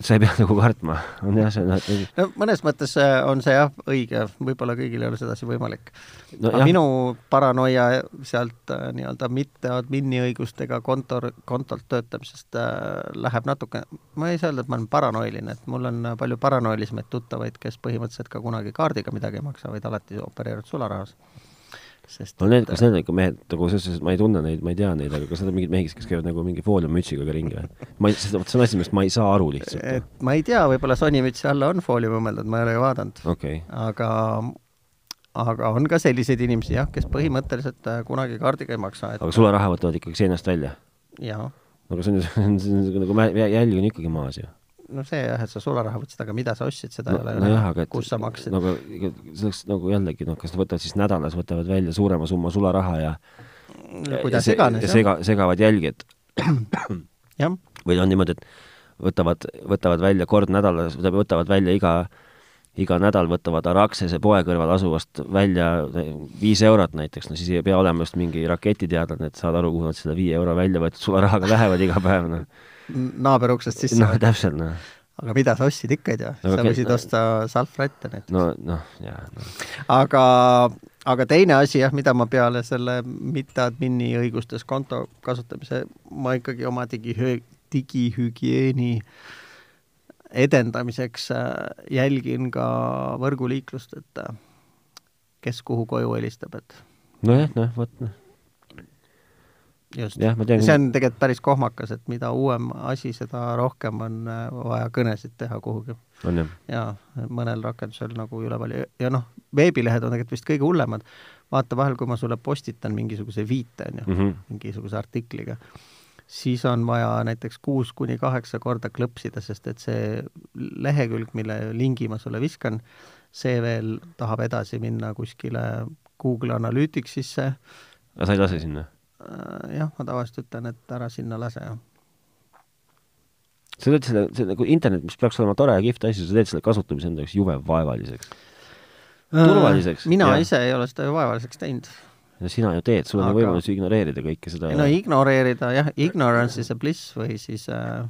sa ei pea nagu kartma, on jah, see noh, et no mõnes mõttes äh, on see jah, õige, võib-olla kõigil ei ole sedasi võimalik no,. aga jah. minu paranoia sealt äh, nii-öelda mitte admini õigustega kontor, kontolt töötamisest äh, läheb natuke, ma ei saa öelda, et ma olen paranoiline, et mul on palju paranoilisemaid tuttavaid, kes põhimõtteliselt ka kunagi kaardiga midagi ei maksa, vaid alati opereerivad sularahas sest no need, kas need on ikka mehed, nagu selles suhtes, ma ei tunne neid, ma ei tea neid, aga kas need on mingid mehed, kes käivad nagu mingi fooliummütsiga ringi või? ma ei, vot see on asi, millest ma ei saa aru lihtsalt. et ma ei tea, võib-olla sonimütsi alla on foolium õmmeldud, ma ei ole ju vaadanud okay.. aga, aga on ka selliseid inimesi jah, kes põhimõtteliselt äh, kunagi kaardiga ei maksa et.... aga sularaha võtavad ikkagi seinast välja? jaa. aga see on ju, see on nagu jälg on ikkagi maas ju no see jah, et sa sularaha võtsid, aga mida sa ostsid, seda no, ei ole no jah, aga et kus sa maksid. nagu see oleks nagu jällegi noh, kas nad võtavad siis nädalas, võtavad välja suurema summa sularaha ja no, kuidas iganes, jah. sega, segavad jälgi, et või on niimoodi, et võtavad, võtavad välja kord nädalas, võtavad välja iga iga nädal võtavad Araxese poe kõrval asuvast välja viis eurot näiteks, no siis ei pea olema just mingi raketiteadlane, et saad aru, kuhu nad selle viie euro välja võetud sularahaga lähevad iga päev, noh naaber uksest sisse. noh, täpselt, noh. aga mida sa ostsid ikka, ei tea no,, sa võisid no, osta salvrätte näiteks. no, noh, jaa no.. aga, aga teine asi jah, mida ma peale selle mitte admini õigustes konto kasutamise, ma ikkagi oma digihü-, digihügieeni edendamiseks äh, jälgin ka võrguliiklust, et äh, kes kuhu koju helistab, et nojah, noh, vot noh just. see on tegelikult päris kohmakas, et mida uuem asi, seda rohkem on äh, vaja kõnesid teha kuhugi. jaa, mõnel rakendusel nagu üleval ja, ja noh, veebilehed on tegelikult vist kõige hullemad. vaata vahel, kui ma sulle postitan mingisuguse viite, on ju mm, -hmm. mingisuguse artikliga, siis on vaja näiteks kuus kuni kaheksa korda klõpsida, sest et see lehekülg, mille lingi ma sulle viskan, see veel tahab edasi minna kuskile Google Analyticsisse. aga sa ei lase sinna? Äh, jah, ma tavaliselt ütlen, et ära sinna lase, jah. sa teed selle, see nagu internet, mis peaks olema tore ja kihvt asi, sa teed selle kasutamise enda jaoks jube vaevaliseks. Äh, turvaliseks. mina ja. ise ei ole seda ju vaevaliseks teinud. no sina ju teed, sul on Aga... võimalus ignoreerida kõike seda. no ignoreerida jah, ignorance is a bliss või siis äh,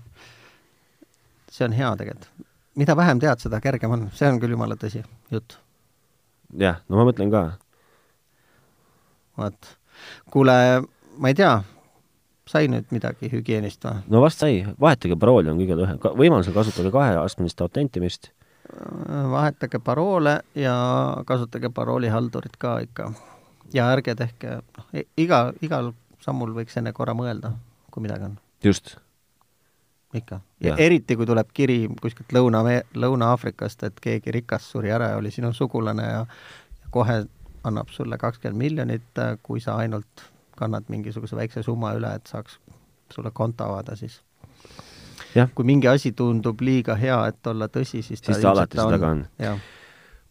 see on hea tegelikult. mida vähem tead, seda kergem on, see on küll jumala tõsi jutt. jah, no ma mõtlen ka. vot, kuule ma ei tea, sai nüüd midagi hügieenist või? no vast sai, vahetage parooli on kõige lühem, võimalusel kasutage kaheastmelist autentimist. vahetage paroole ja kasutage paroolihaldurit ka ikka. ja ärge tehke, noh, iga, igal sammul võiks enne korra mõelda, kui midagi on. just. ikka. ja eriti, kui tuleb kiri kuskilt Lõuna, Lõuna-Aafrikast, et keegi rikas suri ära ja oli sinu sugulane ja, ja kohe annab sulle kakskümmend miljonit, kui sa ainult kannad mingisuguse väikse summa üle, et saaks sulle konto avada, siis jah. kui mingi asi tundub liiga hea, et olla tõsi, siis ta siis ta alati seda ka on.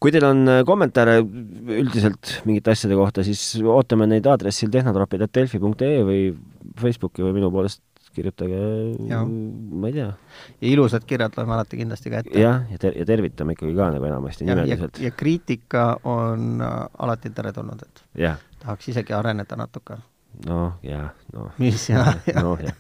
kui teil on äh, kommentaare üldiselt mingite asjade kohta, siis ootame neid aadressil tehnotropid.delfi.ee või Facebooki või minu poolest kirjutage, ma ei tea. ja ilusad kirjad loeme alati kindlasti ka ette. jah, ja ter-, ja tervitame ikkagi ka nagu enamasti nimeliselt. ja kriitika on äh, alati teretulnud, et ja. tahaks isegi areneda natuke noh, jah, noh. mis ja, ja. noh, jah.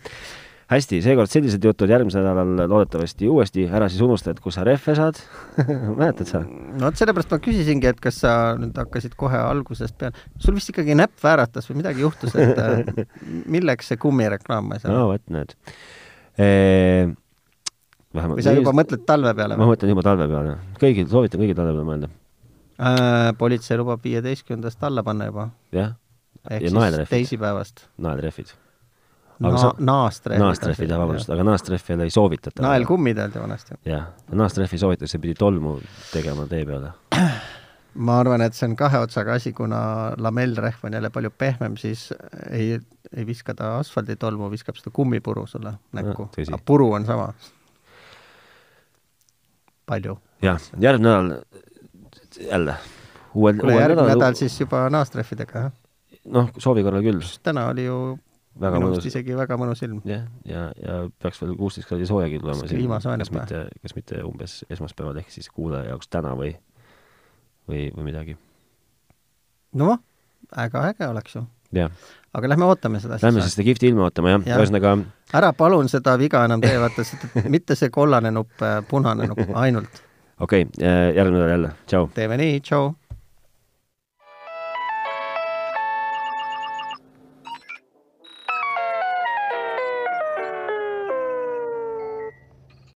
hästi, seekord sellised jutud, järgmisel nädalal loodetavasti uuesti, ära siis unusta, et kus sa rehve saad mäletad sa? no vot sellepärast ma küsisingi, et kas sa nüüd hakkasid kohe algusest peale, sul vist ikkagi näpp vääratas või midagi juhtus, et äh, milleks see kummireklaam, ma ei saa no vot, näed eee vähemalt või sa juba mõtled talve peale? ma mõtlen juba talve peale. kõigil, soovitan kõigil talve peale mõelda äh,. politsei lubab viieteistkümnendast alla panna juba. jah ehk siis teisipäevast. naelrehvid. Na-, sa... naastrehvid. naastrehvid, jah, vabandust, aga naastrehvi ei soovitata. naelkummid öeldi vanasti. jah, naastrehvi soovitatakse, pidi tolmu tegema tee peale. ma arvan, et see on kahe otsaga asi, kuna lamellrehv on jälle palju pehmem, siis ei, ei viska ta asfalditolmu, viskab seda kummipuru sulle näkku. aga puru on sama. palju. jah, järgmine nädal jälle. kuule, järgmine nädal siis juba naastrehvidega, jah? Noh, soovi korral küll. täna oli ju väga minu arust isegi väga mõnus ilm. jah, ja, ja, ja peaks veel kuusteist kraadi soojagi tulema siin, kas mitte, kas mitte umbes esmaspäeval ehk siis kuulaja jaoks täna või, või, või midagi. noh, väga äge oleks ju. aga lähme ootame seda siis. Lähme siis seda kihvti ilma ootama, jah ja., ühesõnaga ära palun seda viga enam tee, vaata, mitte see kollane nupp, punane nupp, ainult. okei okay,, järgmine nädal jälle, tšau! teeme nii, tšau!